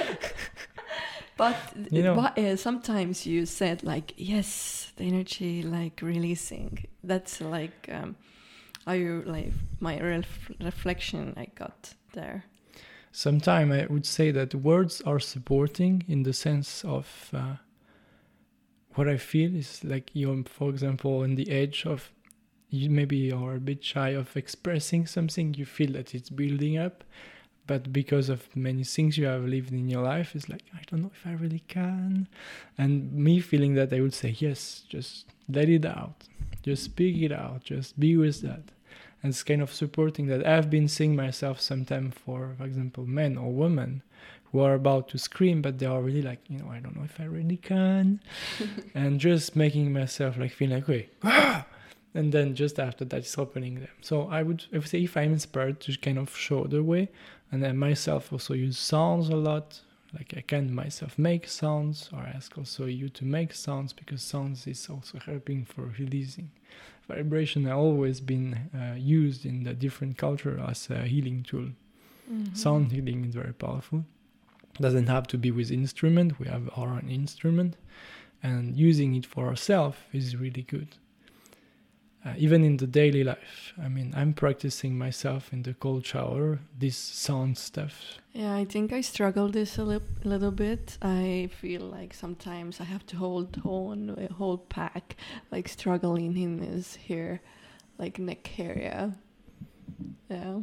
[SPEAKER 2] but you know, but, uh, sometimes you said like, yes, the energy like releasing. That's like, um, are you like my ref reflection I got there?
[SPEAKER 3] Sometimes I would say that words are supporting in the sense of uh, what I feel is like you're, for example, on the edge of you maybe are a bit shy of expressing something you feel that it's building up but because of many things you have lived in your life it's like i don't know if i really can. And me feeling that i would say yes just let it out. Just speak it out. Just be with that and it's kind of supporting that i've been seeing myself sometimes for for example men or women who are about to scream but they are really like you know i don't know if i really can. And just making myself like feel like wait ah! and then just after that is opening them. So i would, I would say if i'm inspired to kind of show the way and then myself also use sounds a lot like i can myself make sounds or ask also you to make sounds because sounds is also helping for releasing vibration has always been uh, used in the different culture as a healing tool. Mm-hmm. sound healing is very powerful. Doesn't have to be with instrument. We have our own instrument. And using it for ourselves is really good uh, even in the daily life. I mean, I'm practicing myself in the cold shower, this sound stuff.
[SPEAKER 2] Yeah, I think I struggle this a li- little bit. I feel like sometimes I have to hold on a whole pack, like struggling in this here, like neck area. Yeah.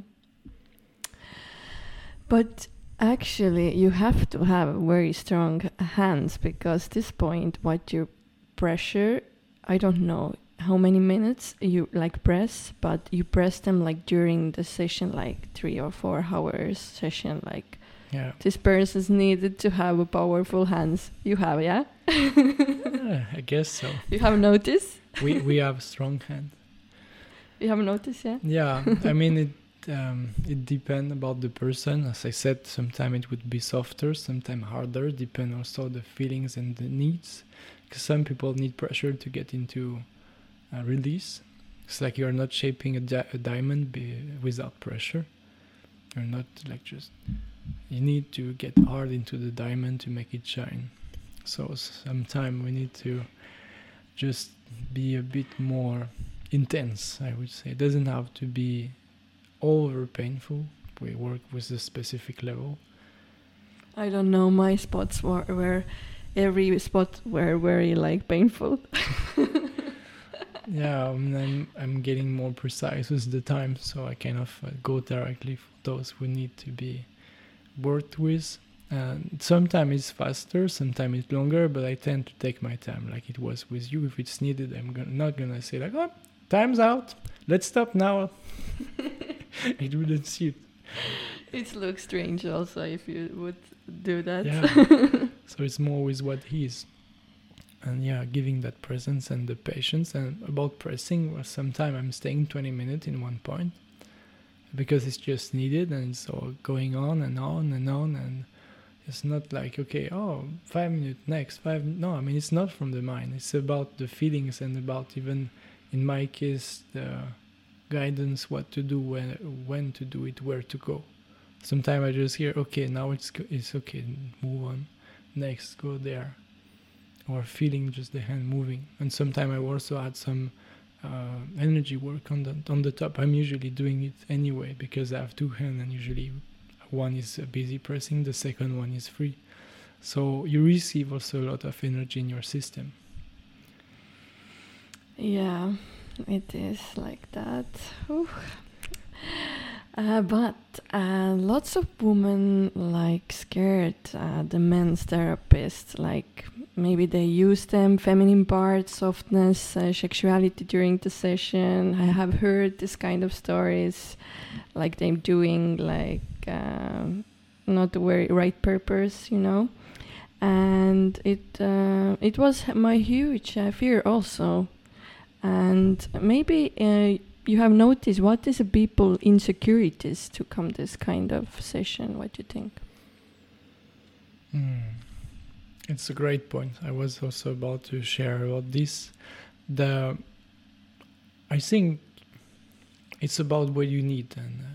[SPEAKER 2] But actually, you have to have very strong hands because this point, what you're pressure. I don't know how many minutes you like press, but you press them like during the session, like three or four hours session. Like
[SPEAKER 3] Yeah.
[SPEAKER 2] this person's needed to have a powerful hands. You have, yeah.
[SPEAKER 3] Yeah, I guess so.
[SPEAKER 2] You have noticed.
[SPEAKER 3] We we have strong hand.
[SPEAKER 2] You have noticed, yeah.
[SPEAKER 3] Yeah, I mean it. Um, it depends about the person. As I said, sometimes it would be softer, sometimes harder. Depend also the feelings and the needs. Because some people need pressure to get into release. It's like you're not shaping a, di- a diamond without pressure. You're not like just. You need to get hard into the diamond to make it shine. So sometimes we need to just be a bit more intense. I would say it doesn't have to be over painful. We work with a specific level.
[SPEAKER 2] I don't know. My spots were where every spot were very like painful.
[SPEAKER 3] Yeah, I'm I'm getting more precise with the time, so I kind of uh, go directly for those who need to be worked with. And sometimes it's faster, sometimes it's longer, but I tend to take my time, like it was with you. If it's needed, I'm gonna, not gonna say like, "Oh, time's out. Let's stop now." it wouldn't suit.
[SPEAKER 2] it looks strange also if you would do that.
[SPEAKER 3] Yeah. so it's more with what he is. And yeah, giving that presence and the patience. And about pressing, well, sometimes I'm staying 20 minutes in one point because it's just needed and so going on and on and on. And it's not like, okay, oh, five minutes next, five. No, I mean, it's not from the mind. It's about the feelings and about even, in my case, the guidance, what to do, when, when to do it, where to go. Sometimes I just hear, okay, now it's it's okay, move on, next, go there, or feeling just the hand moving. And sometimes I also add some uh, energy work on the on the top. I'm usually doing it anyway because I have two hands, and usually one is busy pressing, the second one is free. So you receive also a lot of energy in your system.
[SPEAKER 2] Yeah, it is like that. Ooh. Uh, but uh, lots of women like scared uh, the men's therapist. Like maybe they use them feminine parts, softness, uh, sexuality during the session. I have heard this kind of stories, like them doing like um not the very right purpose, you know. And it uh, it was my huge uh, fear also and maybe you have noticed what is a people insecurities to come this kind of session what do you think
[SPEAKER 3] Mm. It's a great point. I was also about to share about this. The I think it's about what you need, and uh,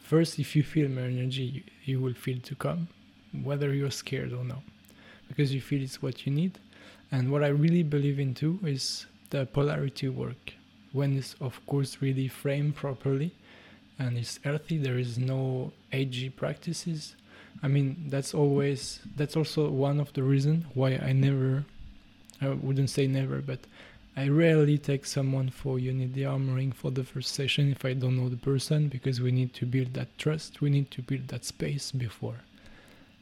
[SPEAKER 3] first, if you feel more energy, you, you will feel to come, whether you're scared or not, because you feel it's what you need. And what I really believe in too is the polarity work. When it's of course really framed properly, and it's earthy. There is no AG practices. I mean, that's always that's also one of the reasons why I never, I wouldn't say never, but I rarely take someone for yoni armoring for the first session if I don't know the person because we need to build that trust. We need to build that space before,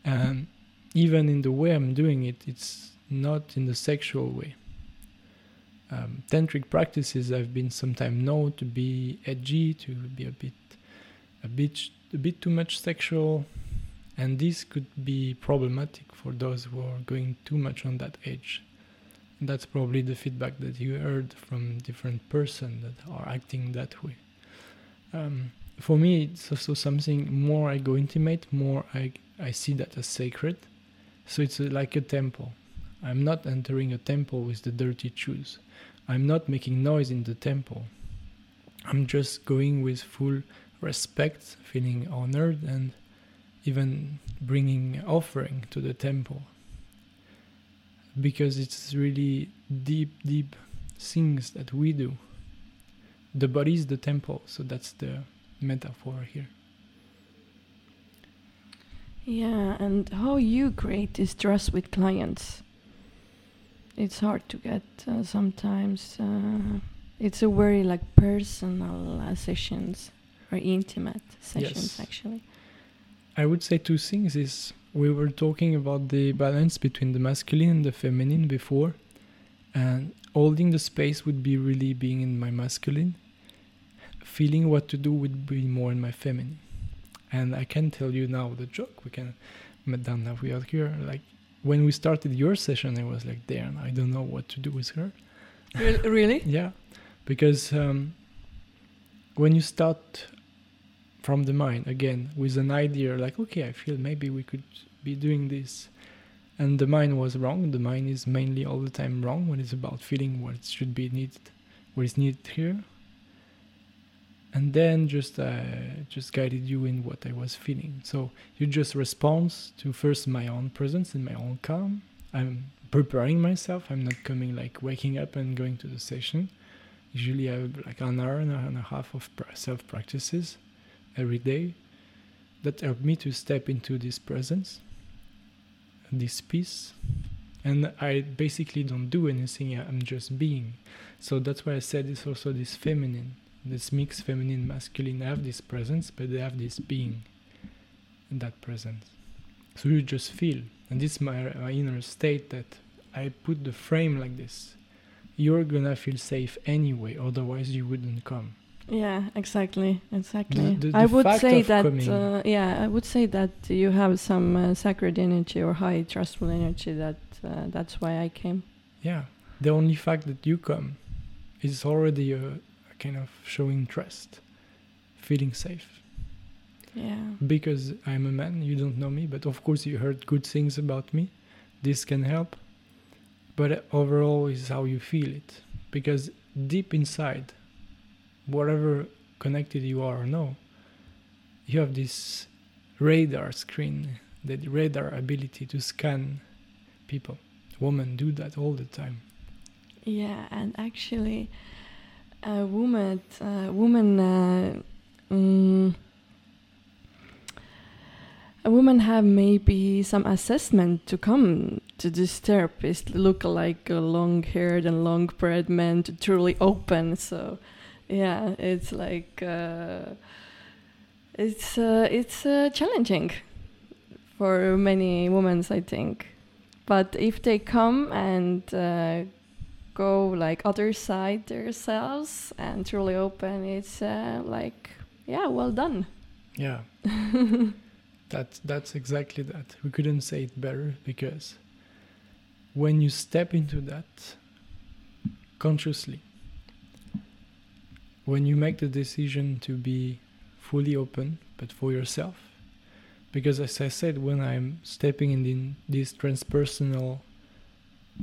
[SPEAKER 3] and even in the way I'm doing it, it's not in the sexual way. Um, tantric practices I've been sometimes known to be edgy, to be a bit, a bit, a bit too much sexual, and this could be problematic for those who are going too much on that edge. And that's probably the feedback that you heard from different person that are acting that way. Um, for me, it's also something more I go intimate, more I I see that as sacred. So it's uh, like a temple. I'm not entering a temple with the dirty shoes. I'm not making noise in the temple. I'm just going with full respect, feeling honored, and even bringing offering to the temple. Because it's really deep, deep things that we do. The body is the temple, so that's the metaphor here.
[SPEAKER 2] yeah and how you create this trust with clients it's hard to get uh, sometimes uh, it's a very like personal uh, sessions or intimate sessions
[SPEAKER 3] Yes.
[SPEAKER 2] actually
[SPEAKER 3] I would say two things is we were talking about the balance between the masculine and the feminine before and holding the space would be really being in my masculine feeling what to do would be more in my feminine and i can tell you now the joke we can madame we are here like when we started your session i was like damn i don't know what to do with her
[SPEAKER 2] Re- really?
[SPEAKER 3] yeah because um, when you start from the mind again with an idea like okay i feel maybe we could be doing this and the mind was wrong the mind is mainly all the time wrong when it's about feeling what should be needed what is needed here and then just uh, just guided you in what i was feeling. So you just respond to first my own presence and my own calm. I'm preparing myself. I'm not coming like waking up and going to the session. Usually i have like an hour and a half of self practices every day that help me to step into this presence this peace. And i basically don't do anything. I'm just being. So that's why i said it's also this feminine this mixed feminine masculine have this presence but they have this being in that presence so you just feel and this is my, my inner state that i put the frame like this you're gonna feel safe anyway otherwise you wouldn't come
[SPEAKER 2] Yeah, exactly, exactly.
[SPEAKER 3] The- the-
[SPEAKER 2] I would say that, uh, yeah, I would say that you have some uh, sacred energy or high trustful energy. That uh, that's why I came.
[SPEAKER 3] yeah the only fact that you come is already a kind of showing trust feeling safe.
[SPEAKER 2] Yeah,
[SPEAKER 3] because i'm a man you don't know me but of course you heard good things about me. This can help. But overall is how you feel it. Because deep inside whatever connected you are or no you have this radar screen the radar ability to scan people. Women do that all the time.
[SPEAKER 2] Yeah, and actually, a woman, woman, uh, mm, a woman have maybe some assessment to come to this therapist look like a long-haired and long-bread man to truly open. So, yeah, it's like uh, it's uh, it's uh, challenging for many women, I think. But if they come and uh, go like other side themselves and truly open, it's uh, like yeah, well done.
[SPEAKER 3] Yeah. that's that's exactly that. We couldn't say it better because when you step into that consciously, when you make the decision to be fully open, but for yourself, because as I said, when I'm stepping in this transpersonal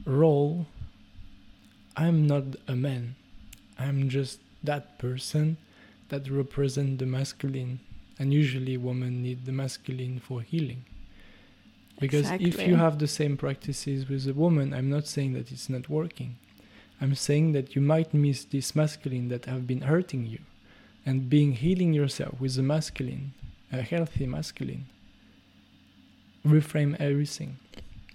[SPEAKER 3] role, I'm not a man. I'm just that person that represent the masculine. And usually women need the masculine for healing. Because if you have the same practices with a woman i'm not saying that it's not working. I'm saying that you might miss this masculine that have been hurting you. And being healing yourself with a masculine a healthy masculine reframe everything.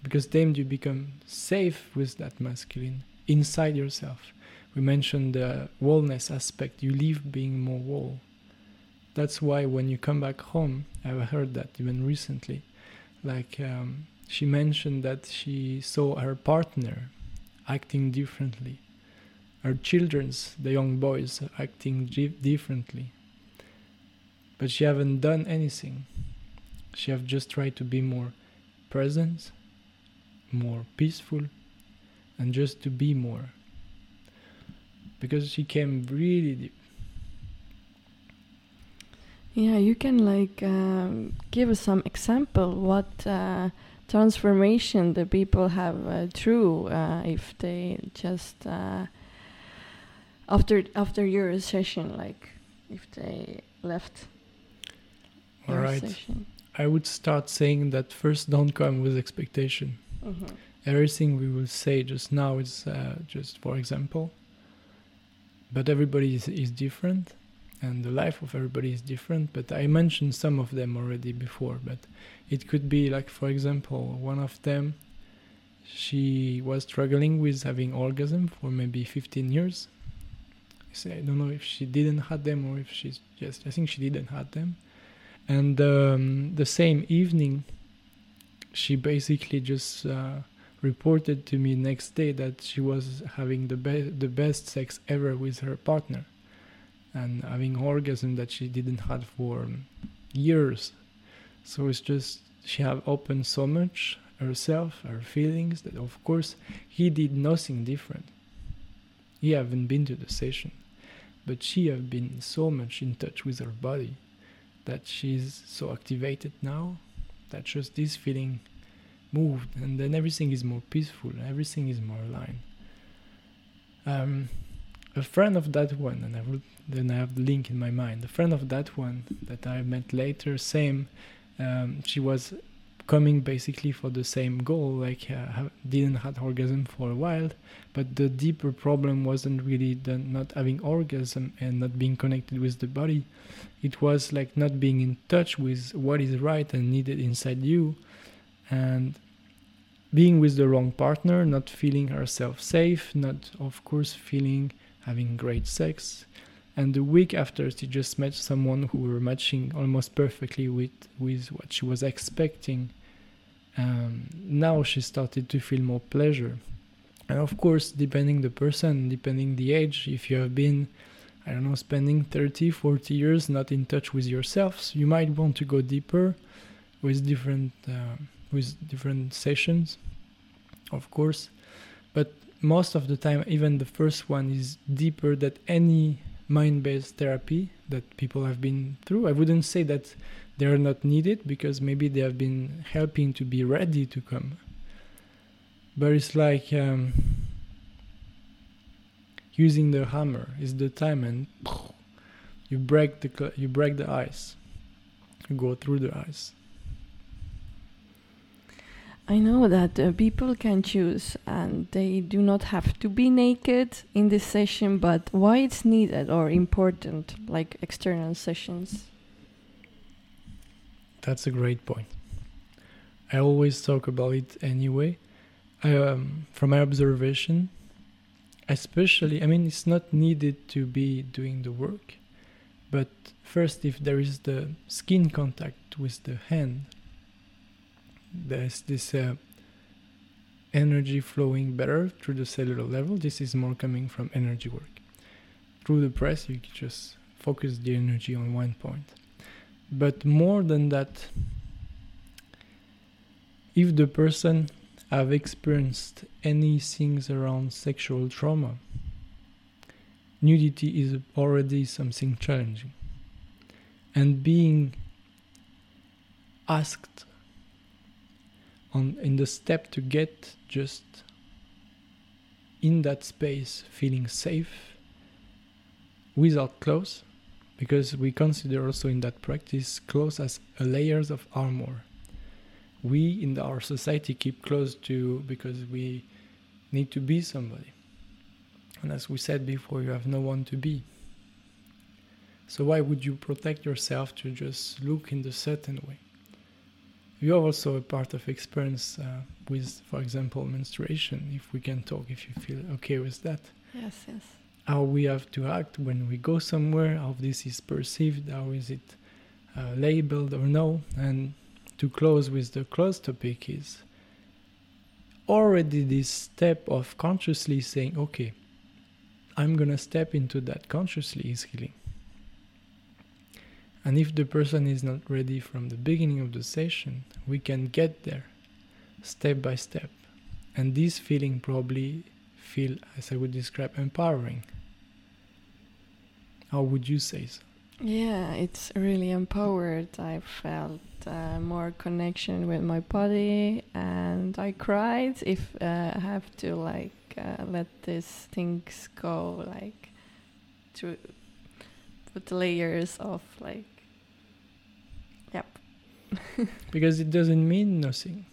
[SPEAKER 3] Because then you become safe with that masculine inside yourself. We mentioned the wellness aspect. You leave being more whole that's why when you come back home i've heard that even recently. Like um, she mentioned that she saw her partner acting differently. Her children's the young boys acting di- differently. But she haven't done anything. She have just tried to be more present more peaceful and just to be more because she came really deep
[SPEAKER 2] Yeah, you can like um, give us some example what uh, transformation the people have uh, through uh, if they just uh, after after your session, like if they left
[SPEAKER 3] all right
[SPEAKER 2] session.
[SPEAKER 3] i would start saying that first don't come with expectation
[SPEAKER 2] Mhm.
[SPEAKER 3] Everything we will say just now is uh, just for example. But everybody is, is different and the life of everybody is different but i mentioned some of them already before but it could be like for example one of them she was struggling with having orgasm for maybe 15 years. So i don't know if she didn't had them or if she's just i think she didn't had them. And um, the same evening she basically just uh, reported to me next day that she was having the best the best sex ever with her partner and having orgasm that she didn't had for years. So it's just she have opened so much herself her feelings that of course he did nothing different. He haven't been to the session but she have been so much in touch with her body that she's so activated now that just this feeling moved and then everything is more peaceful everything is more aligned. Um, a friend of that one and I will then I have the link in my mind. A friend of that one that I met later same um, she was coming basically for the same goal like uh, didn't have orgasm for a while but the deeper problem wasn't really the not having orgasm and not being connected with the body. It was like not being in touch with what is right and needed inside you and being with the wrong partner not feeling herself safe not of course feeling having great sex. And the week after she just met someone who were matching almost perfectly with with what she was expecting. Um, now she started to feel more pleasure. And of course depending the person depending the age if you have been i don't know spending 30 40 years not in touch with yourselves you might want to go deeper with different uh, with different sessions of course. But most of the time even the first one is deeper than any mind-based therapy that people have been through. I wouldn't say that they are not needed because maybe they have been helping to be ready to come. But it's like um, using the hammer is the time and you break the you break the ice. You go through the ice
[SPEAKER 2] I know that uh, people can choose and they do not have to be naked in this session, but why it's needed or important, like external sessions?
[SPEAKER 3] That's a great point. I always talk about it anyway. I, um, from my observation, especially, I mean, it's not needed to be doing the work, but first, if there is the skin contact with the hand, there's this uh, energy flowing better through the cellular level. This is more coming from energy work. Through the press, you just focus the energy on one point. But more than that, if the person have experienced any things around sexual trauma, nudity is already something challenging. And being asked on in the step to get just in that space feeling safe without clothes because we consider also in that practice clothes as a layers of armor. We in our society keep close to because we need to be somebody. And as we said before you have no one to be. So why would you protect yourself to just look in the certain way you are also a part of experience uh, with, for example, menstruation. If we can talk, if you feel okay with that.
[SPEAKER 2] Yes, yes.
[SPEAKER 3] How we have to act when we go somewhere, how this is perceived, how is it uh, labeled or no. And to close with the close topic is already this step of consciously saying, okay, I'm gonna step into that consciously is healing. And if the person is not ready from the beginning of the session, we can get there step by step. And this feeling probably feel, as I would describe, empowering. How would you say so?
[SPEAKER 2] Yeah, it's really empowered. I felt uh, more connection with my body, and I cried. If uh, I have to like uh, let these things go, like to put layers of like
[SPEAKER 3] because it doesn't mean nothing.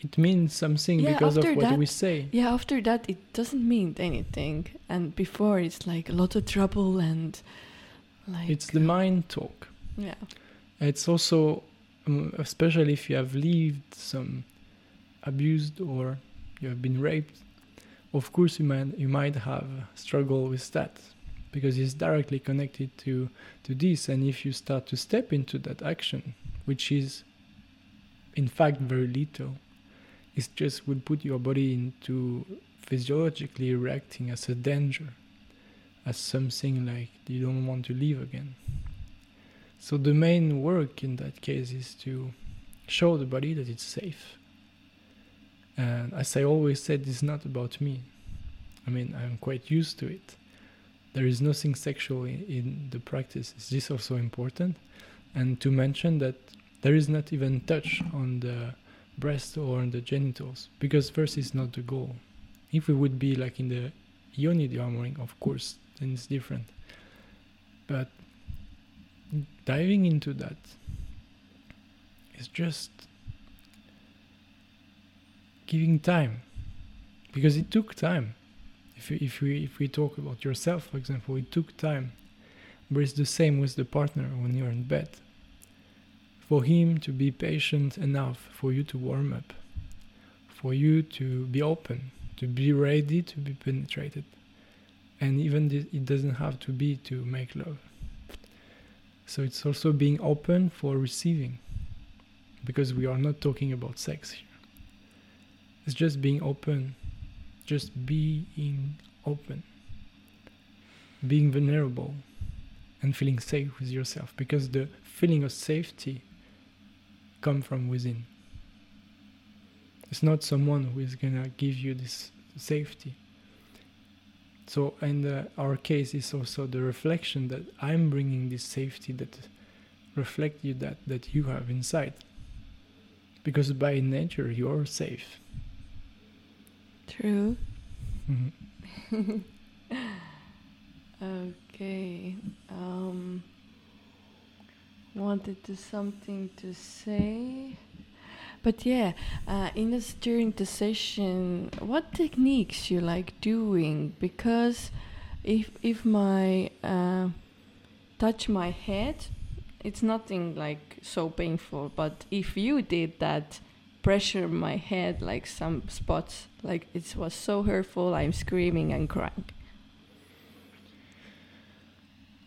[SPEAKER 3] It means something
[SPEAKER 2] yeah,
[SPEAKER 3] because of what
[SPEAKER 2] that,
[SPEAKER 3] we say.
[SPEAKER 2] Yeah, after that, it doesn't mean anything. And before, it's like a lot of trouble and like.
[SPEAKER 3] It's the mind talk.
[SPEAKER 2] Yeah.
[SPEAKER 3] It's also, um, especially if you have lived some abused or you have been raped, of course you might you might have struggle with that because it's directly connected to to this and if you start to step into that action which is in fact very little, it just will put your body into physiologically reacting as a danger, as something like you don't want to live again. So the main work in that case is to show the body that it's safe. And as I always said, it's not about me. I mean, I'm quite used to it. There is nothing sexual in, in the practice. Is this also important? And to mention that there is not even touch on the breast or on the genitals, because first is not the goal. If we would be like in the yoni armoring, of course, then it's different. But diving into that is just giving time because it took time if, if we if we talk about yourself for example it took time but it's the same with the partner when you're in bed for him to be patient enough for you to warm up for you to be open to be ready to be penetrated. And even it doesn't have to be to make love. So it's also being open for receiving because we are not talking about sex here. It's just being open just being open being vulnerable and feeling safe with yourself because the feeling of safety come from within it's not someone who is gonna give you this safety so and the, our case is also the reflection that i'm bringing this safety that reflect you that that you have inside because by nature you're safe
[SPEAKER 2] True.
[SPEAKER 3] Mhm.
[SPEAKER 2] Okay. Um, wanted to something to say, but yeah, uh, in this during the session, what techniques you like doing? Because if if my uh, touch my head, it's nothing like so painful. But if you did that, pressure my head like some spots, like it was so hurtful. I'm screaming and crying.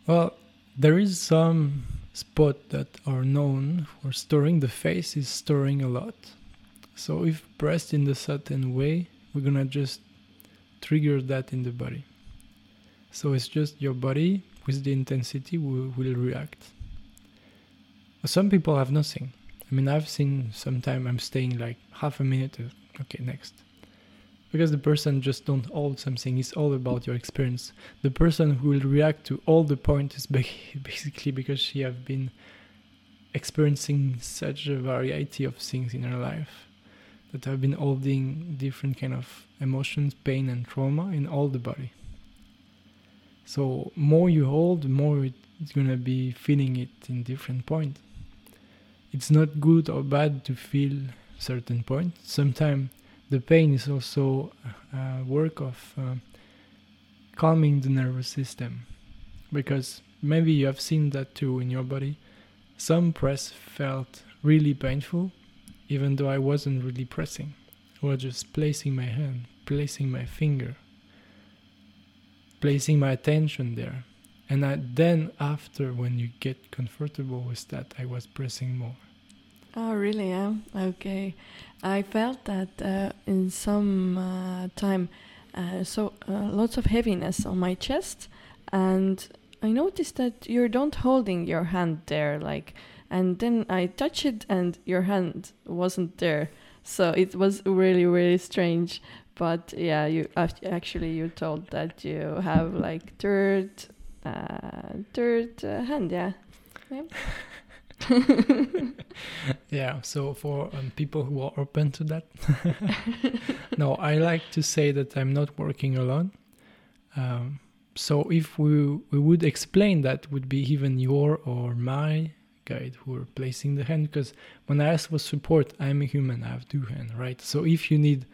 [SPEAKER 3] Well, there is some spot that are known for storing the face is storing a lot. So if pressed in the certain way, we're gonna just trigger that in the body. So it's just your body with the intensity will, will react. Some people have nothing. I mean, I've seen sometime I'm staying like half a minute. uh, Okay, next. Because the person just don't hold something. It's all about your experience. The person who will react to all the points is basically because she have been experiencing such a variety of things in her life that have been holding different kind of emotions pain and trauma in all the body. So more you hold more it's gonna be feeling it in different point. It's not good or bad to feel certain point. Sometimes the pain is also a work of uh, calming the nervous system. Because maybe you have seen that too in your body. Some press felt really painful even though i wasn't really pressing. I was just placing my hand placing my finger placing my attention there. And I, then after when you get comfortable with that i was pressing more
[SPEAKER 2] Oh, really? Yeah. Okay. I felt that uh, in some uh, time, uh, so uh, lots of heaviness on my chest, and I noticed that you don't holding your hand there, like, and then I touch it, and your hand wasn't there. So it was really, really strange. But yeah, you actually you told that you have like third, uh, third uh, hand. Yeah.
[SPEAKER 3] yeah so for um, people who are open to that no i like to say that i'm not working alone. Um, so if we we would explain that would be even your or my guide who are placing the hand because when i ask for support i'm a human i have two hands right? So if you need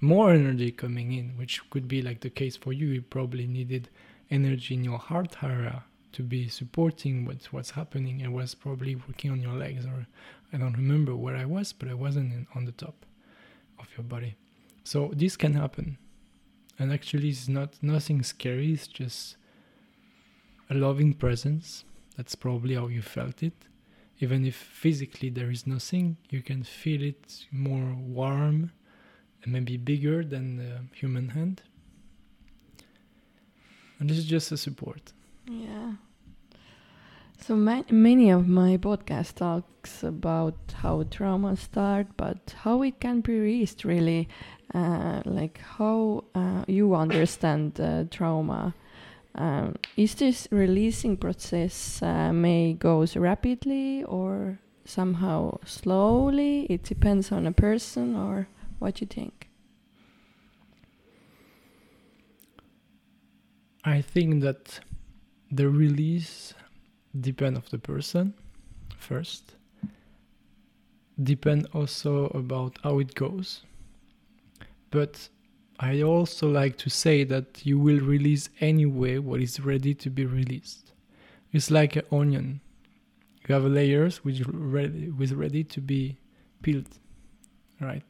[SPEAKER 3] more energy coming in which could be like the case for you you probably needed energy in your heart area to be supporting what's what's happening. I was probably working on your legs, or I don't remember where I was, but I wasn't in, on the top of your body. So this can happen, and actually, it's not nothing scary. It's just a loving presence. That's probably how you felt it. Even if physically there is nothing, you can feel it more warm, and maybe bigger than the human hand. And this is just a support.
[SPEAKER 2] Yeah. So ma- many of my podcast talks about how trauma start, but how it can be released really, uh, like how uh, you understand uh, trauma. Um, is this releasing process uh, may goes rapidly or somehow slowly? It depends on a person, or what you think.
[SPEAKER 3] I think that the release depend of the person first. Depend also about how it goes. But I also like to say that you will release anyway what is ready to be released. It's like an onion. You have layers which ready with ready to be peeled, right?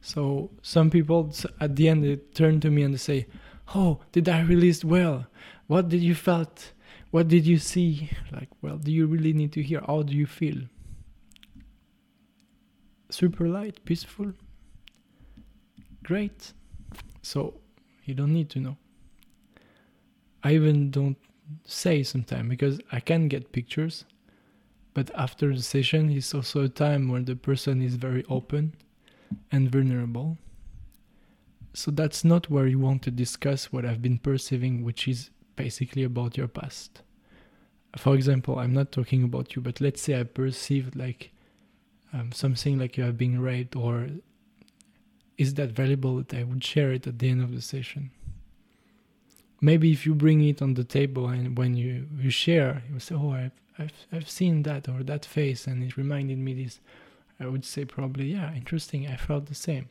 [SPEAKER 3] So some people at the end they turn to me and they say, "Oh, did I release well? What did you felt? What did you see? Like, well, do you really need to hear? How do you feel? Super light, peaceful, great. So you don't need to know. I even don't say sometimes because I can get pictures, but after the session, it's also a time where the person is very open and vulnerable. So that's not where you want to discuss what I've been perceiving, which is basically about your past. For example, I'm not talking about you, but let's say I perceived like um, something like you have been raped, or is that valuable that I would share it at the end of the session? Maybe if you bring it on the table and when you, you share, you say, "Oh, I've, I've I've seen that or that face, and it reminded me this." I would say probably, "Yeah, interesting. I felt the same,"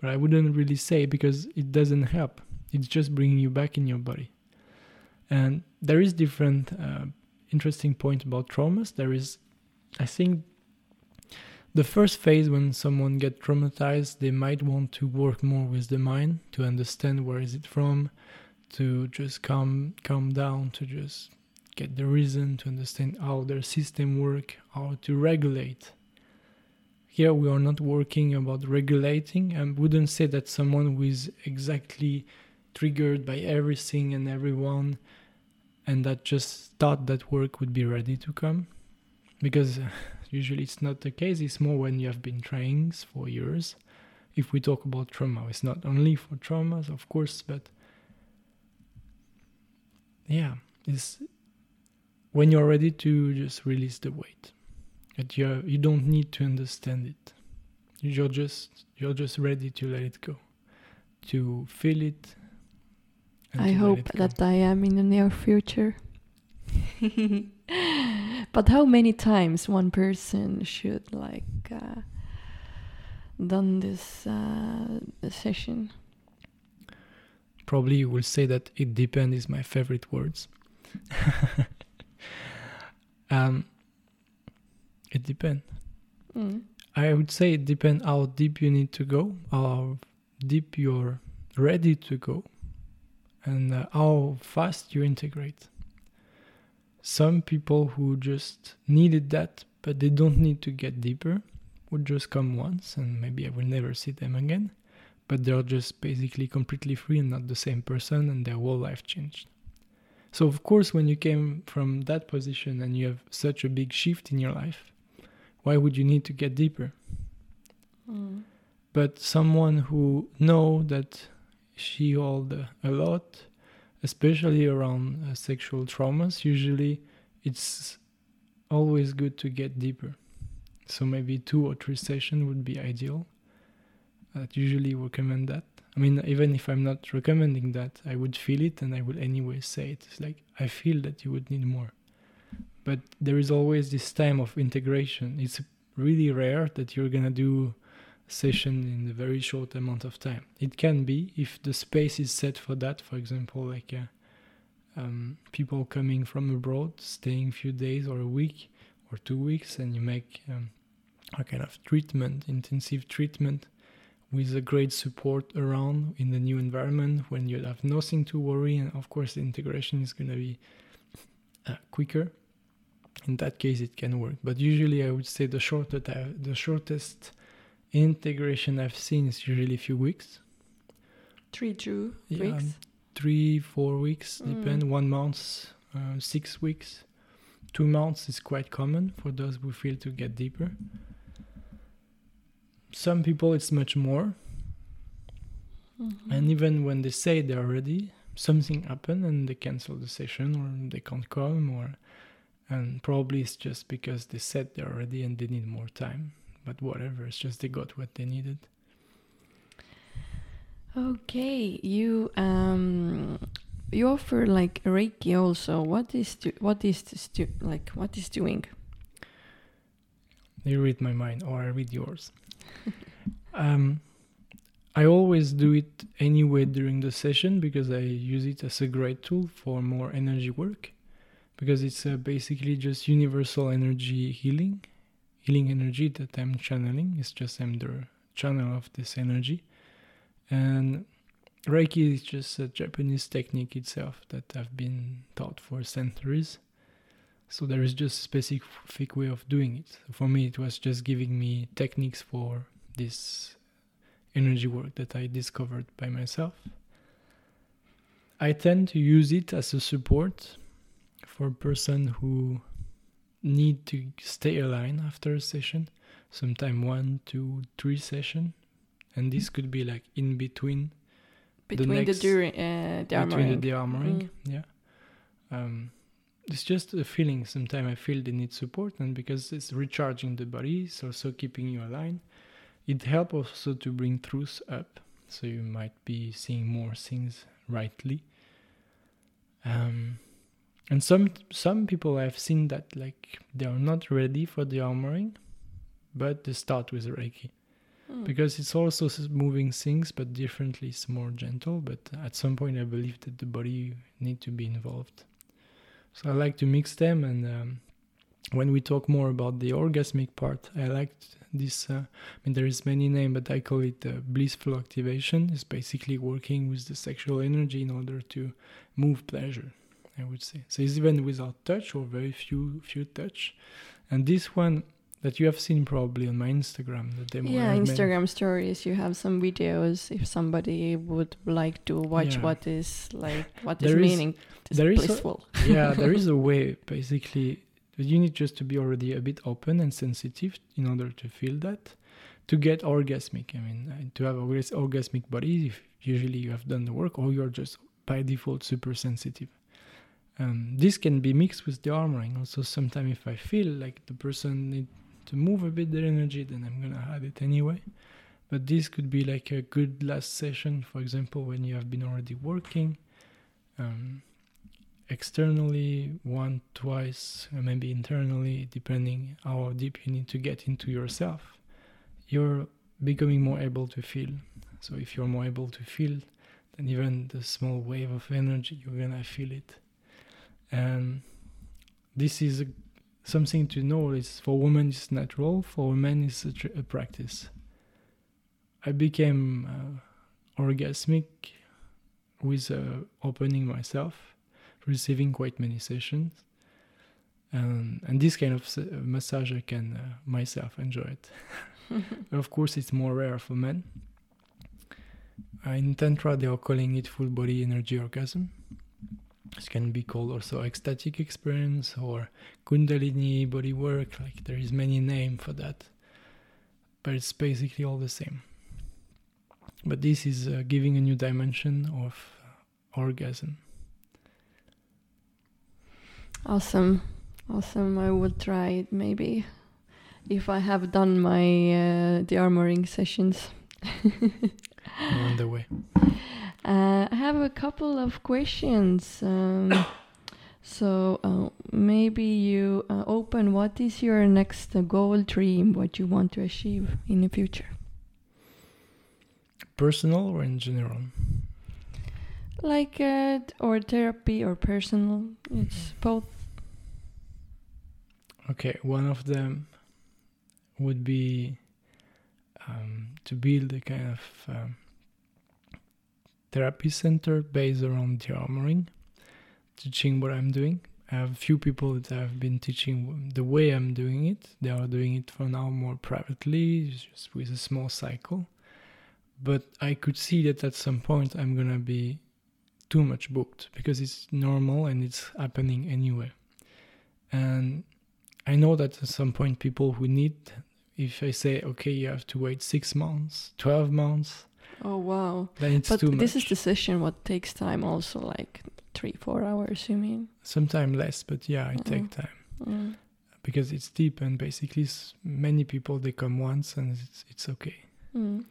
[SPEAKER 3] but I wouldn't really say because it doesn't help. It's just bringing you back in your body. And there is different uh, interesting point about traumas. There is, I think, the first phase when someone get traumatized, they might want to work more with the mind to understand where is it from, to just calm calm down, to just get the reason to understand how their system work, how to regulate. Here we are not working about regulating and wouldn't say that someone who is exactly triggered by everything and everyone and that just thought that work would be ready to come. Because usually it's not the case. It's more when you have been trying for years. If we talk about trauma it's not only for traumas of course but yeah it's when you're ready to just release the weight. That you you don't need to understand it. You're just you're just ready to let it go to feel it
[SPEAKER 2] I hope that I am in the near future. but how many times one person should like uh, done this uh, session?
[SPEAKER 3] Probably you will say that it depends is my favorite words. um, it depends.
[SPEAKER 2] Mm.
[SPEAKER 3] I would say it depends how deep you need to go, how deep you're ready to go and uh, how fast you integrate. Some people who just needed that, but they don't need to get deeper, would just come once and maybe I will never see them again. But they're just basically completely free and not the same person, and their whole life changed. So, of course, when you came from that position and you have such a big shift in your life, why would you need to get deeper?
[SPEAKER 2] Mm.
[SPEAKER 3] But someone who know that she hold a lot, especially around uh, sexual traumas. Usually, it's always good to get deeper. So maybe two or three sessions would be ideal. I usually recommend that. I mean, even if I'm not recommending that, I would feel it and I would anyway say it. It's like I feel that you would need more. But there is always this time of integration. It's really rare that you're gonna do session in a very short amount of time. It can be if the space is set for that. For example, like uh, um, people coming from abroad, staying a few days or a week or two weeks, and you make um, a kind of treatment, intensive treatment, with a great support around in the new environment when you have nothing to worry, and of course the integration is going to be uh, quicker. In that case, it can work. But usually, I would say the shorter the shortest integration I've seen is usually a few weeks.
[SPEAKER 2] Three, two
[SPEAKER 3] Yeah,
[SPEAKER 2] weeks.
[SPEAKER 3] three, four weeks,
[SPEAKER 2] Mm.
[SPEAKER 3] depend. One month, uh, six weeks. Two months is quite common for those who feel to get deeper. Some people it's much more,
[SPEAKER 2] Mhm.
[SPEAKER 3] and even when they say they're ready, something happen and they cancel the session or they can't come or, and probably it's just because they said they're ready and they need more time. But whatever, it's just they got what they needed.
[SPEAKER 2] Okay, you um you offer like Reiki also. What is do, what is this do, like what is doing?
[SPEAKER 3] You read my mind, or I read yours. um, I always do it anyway during the session because I use it as a great tool for more energy work. Because it's uh, basically just universal energy healing, healing energy that I'm channeling. It's just I'm the channel of this energy, and Reiki is just a Japanese technique itself that I've been taught for centuries. So there is just a specific way of doing it. For me, it was just giving me techniques for this energy work that I discovered by myself. I tend to use it as a support for a person who need to stay aligned after a session, sometime one, two, three session, and this could be like in between
[SPEAKER 2] Between the,
[SPEAKER 3] next-
[SPEAKER 2] during uh, the
[SPEAKER 3] between
[SPEAKER 2] armoring.
[SPEAKER 3] the armoring.
[SPEAKER 2] Mm.
[SPEAKER 3] Yeah. Um, it's just a feeling. Sometimes I feel they need support, and because it's recharging the body, it's also keeping you aligned. It helps also to bring truth up, so you might be seeing more things rightly. Um, and some some people I've seen that like they are not ready for the armoring, but they start with Reiki.
[SPEAKER 2] Mm.
[SPEAKER 3] because it's also moving things but differently. It's more gentle but at some point i believe that the body need to be involved. So i like to mix them and um, when we talk more about the orgasmic part i like this uh, i mean there is many name but i call it uh, blissful activation. It's basically working with the sexual energy in order to move pleasure i would say so it's even without touch or very few few touch and this one that you have seen probably on my instagram the demo
[SPEAKER 2] Yeah,
[SPEAKER 3] I made.
[SPEAKER 2] Instagram stories. You have some videos. If somebody would like to watch
[SPEAKER 3] Yeah.
[SPEAKER 2] what is like what is
[SPEAKER 3] There is-
[SPEAKER 2] meaning is
[SPEAKER 3] there is a-
[SPEAKER 2] blissful.
[SPEAKER 3] yeah, there is a way basically you need just to be already a bit open and sensitive in order to feel that to get orgasmic. I mean, uh, to have a orgas- orgasmic body, if usually you have done the work or you're just by default super sensitive. Um, this can be mixed with the armoring. Also, sometimes if I feel like the person need to move a bit their energy, then I'm gonna add it anyway. But this could be like a good last session, for example, when you have been already working. Um, externally one twice maybe internally depending how deep you need to get into yourself you're becoming more able to feel so if you're more able to feel then even the small wave of energy you're gonna feel it and this is a, something to know is for women it's natural for men it's a, tr- a practice. I became uh, orgasmic with uh, opening myself receiving quite many sessions. Um, and this kind of uh, massage i can uh, myself enjoy it. Of course it's more rare for men. Uh, in tantra they are calling it full body energy orgasm it can be called also ecstatic experience or kundalini body work like there is many name for that but it's basically all the same but this is uh, giving a new dimension of uh, orgasm
[SPEAKER 2] Awesome, awesome. I will try it maybe if I have done my uh, the armoring sessions.
[SPEAKER 3] on the way
[SPEAKER 2] Uh, I have a couple of questions. Um, so uh, maybe you uh, open. What is your next uh, goal, dream? What you want to achieve in the future?
[SPEAKER 3] personal or in general
[SPEAKER 2] Like uh, or therapy or personal? It's both.
[SPEAKER 3] Okay, one of them would be um, to build a kind of um, therapy center based around the armoring, teaching what I'm doing. I have a few people that I've been teaching the way I'm doing it. They are doing it for now more privately, just with a small cycle. But I could see that at some point I'm gonna be too much booked because it's normal and it's happening anyway. And I know that at some point people who need, if I say, okay, you have to wait six months, 12 months,
[SPEAKER 2] Oh wow! but
[SPEAKER 3] too much.
[SPEAKER 2] this is the session what takes time also like three four hours. You mean?
[SPEAKER 3] Sometimes less, but yeah, it
[SPEAKER 2] Mm.
[SPEAKER 3] takes time.
[SPEAKER 2] Mm.
[SPEAKER 3] because it's deep and basically many people they come once and it's, it's okay
[SPEAKER 2] Mm.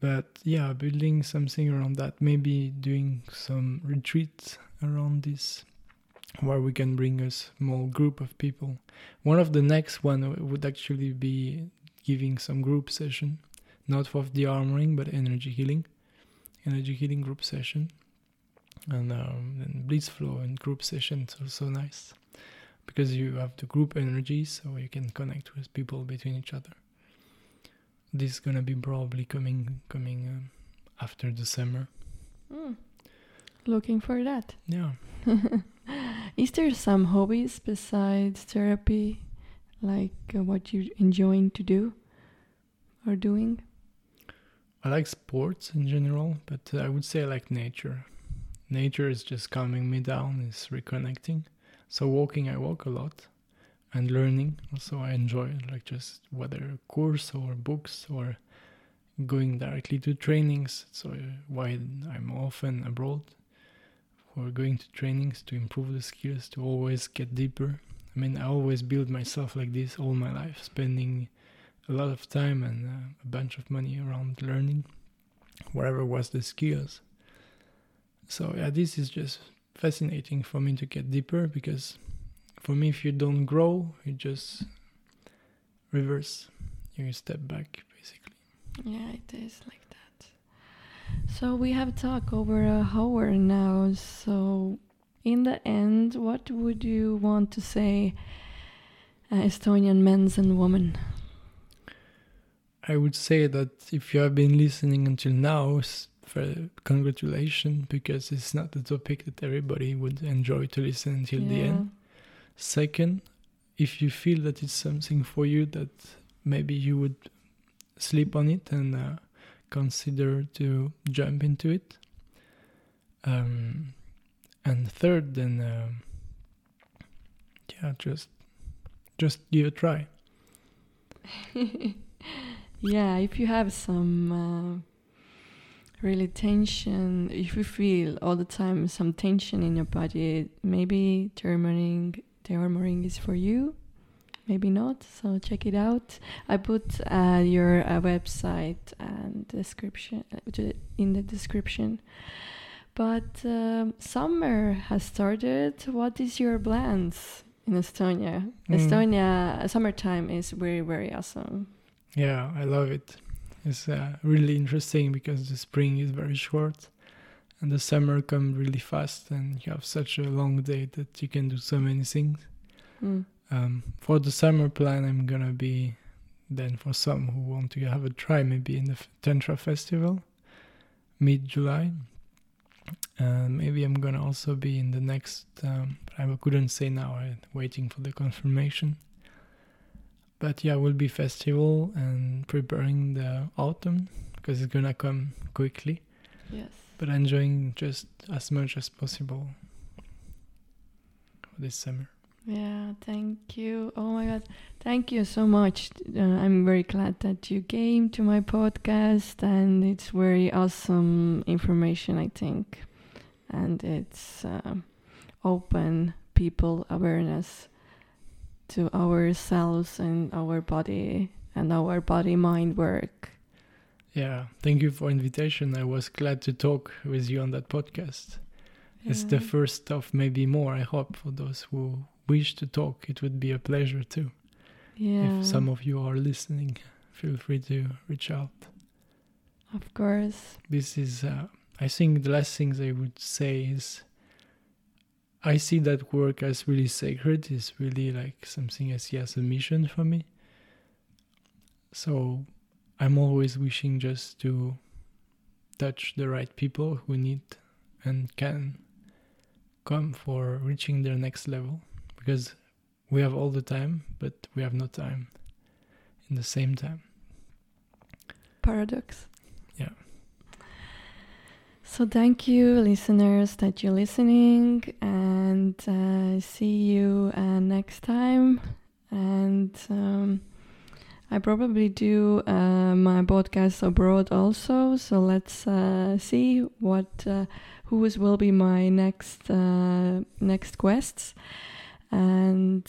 [SPEAKER 3] but yeah building something around that maybe doing some retreats around this where we can bring a small group of people one of the next one would actually be giving some group session not for the armoring but energy healing energy healing group session and um, then blissful and group session is also nice because you have the group energy so you can connect with people between each other this is gonna be probably coming coming um, after the summer
[SPEAKER 2] Mm. Looking for that.
[SPEAKER 3] yeah
[SPEAKER 2] Is there some hobbies besides therapy, like uh, what you enjoying to do or doing?
[SPEAKER 3] I like sports in general but uh, i would say i like nature. Nature is just calming me down is reconnecting. So walking i walk a lot and learning also i enjoy like just whether course or books or going directly to trainings. So uh, why i'm often abroad for going to trainings to improve the skills to always get deeper. I mean i always build myself like this all my life spending a lot of time and uh, a bunch of money around learning whatever was the skills so yeah this is just fascinating for me to get deeper because for me if you don't grow you just reverse you step back basically
[SPEAKER 2] Yeah, it is like that. So we have talked over a hour now. So in the end, what would you want to say, uh, Estonian men's and women?
[SPEAKER 3] I would say that if you have been listening until now, for congratulations, because it's not a topic that everybody would enjoy to listen until the end. Second, if you feel that it's something for you, that maybe you would sleep on it and uh, consider to jump into it. Um, and third, then um yeah, just just give a try.
[SPEAKER 2] yeah, if you have some uh, really tension, if you feel all the time some tension in your body, maybe turmeric, turmeric is for you. Maybe not. So check it out. I put uh, your uh, website and description uh, in the description. But um, summer has started. What is your plans in Estonia?
[SPEAKER 3] Mm.
[SPEAKER 2] Estonia summertime is very very awesome.
[SPEAKER 3] Yeah, I love it. It's uh, really interesting because the spring is very short and the summer comes really fast and you have such a long day that you can do so many things.
[SPEAKER 2] Mm.
[SPEAKER 3] Um, for the summer plan, I'm gonna be then for some who want to have a try, maybe in the F- Tantra Festival, mid July. And maybe I'm gonna also be in the next. Um, I couldn't say now. I'm waiting for the confirmation. But yeah, will be festival and preparing the autumn because it's gonna come quickly.
[SPEAKER 2] Yes.
[SPEAKER 3] But enjoying just as much as possible this summer.
[SPEAKER 2] Yeah, thank you. Oh my God. Thank you so much. Uh, I'm very glad that you came to my podcast, and it's very awesome information, I think. And it's uh, open people awareness to ourselves and our body and our body mind work.
[SPEAKER 3] Yeah, thank you for invitation. I was glad to talk with you on that podcast. It's the first of maybe more. I hope for those who wish to talk, it would be a pleasure too.
[SPEAKER 2] Yeah.
[SPEAKER 3] If some of you are listening, feel free to reach out.
[SPEAKER 2] of course.
[SPEAKER 3] This is, uh, I think, the last things I would say is, I see that work as really sacred. It's really like something I see as a mission for me. So, I'm always wishing just to touch the right people who need and can come for reaching their next level because we have all the time, but we have no time in the same time.
[SPEAKER 2] Paradox.
[SPEAKER 3] Yeah.
[SPEAKER 2] So thank you, listeners, that you're listening, and uh, see you uh, next time. And um, I probably do uh, my podcast abroad also. So let's uh, see what uh, whose will be my next uh, next quests. And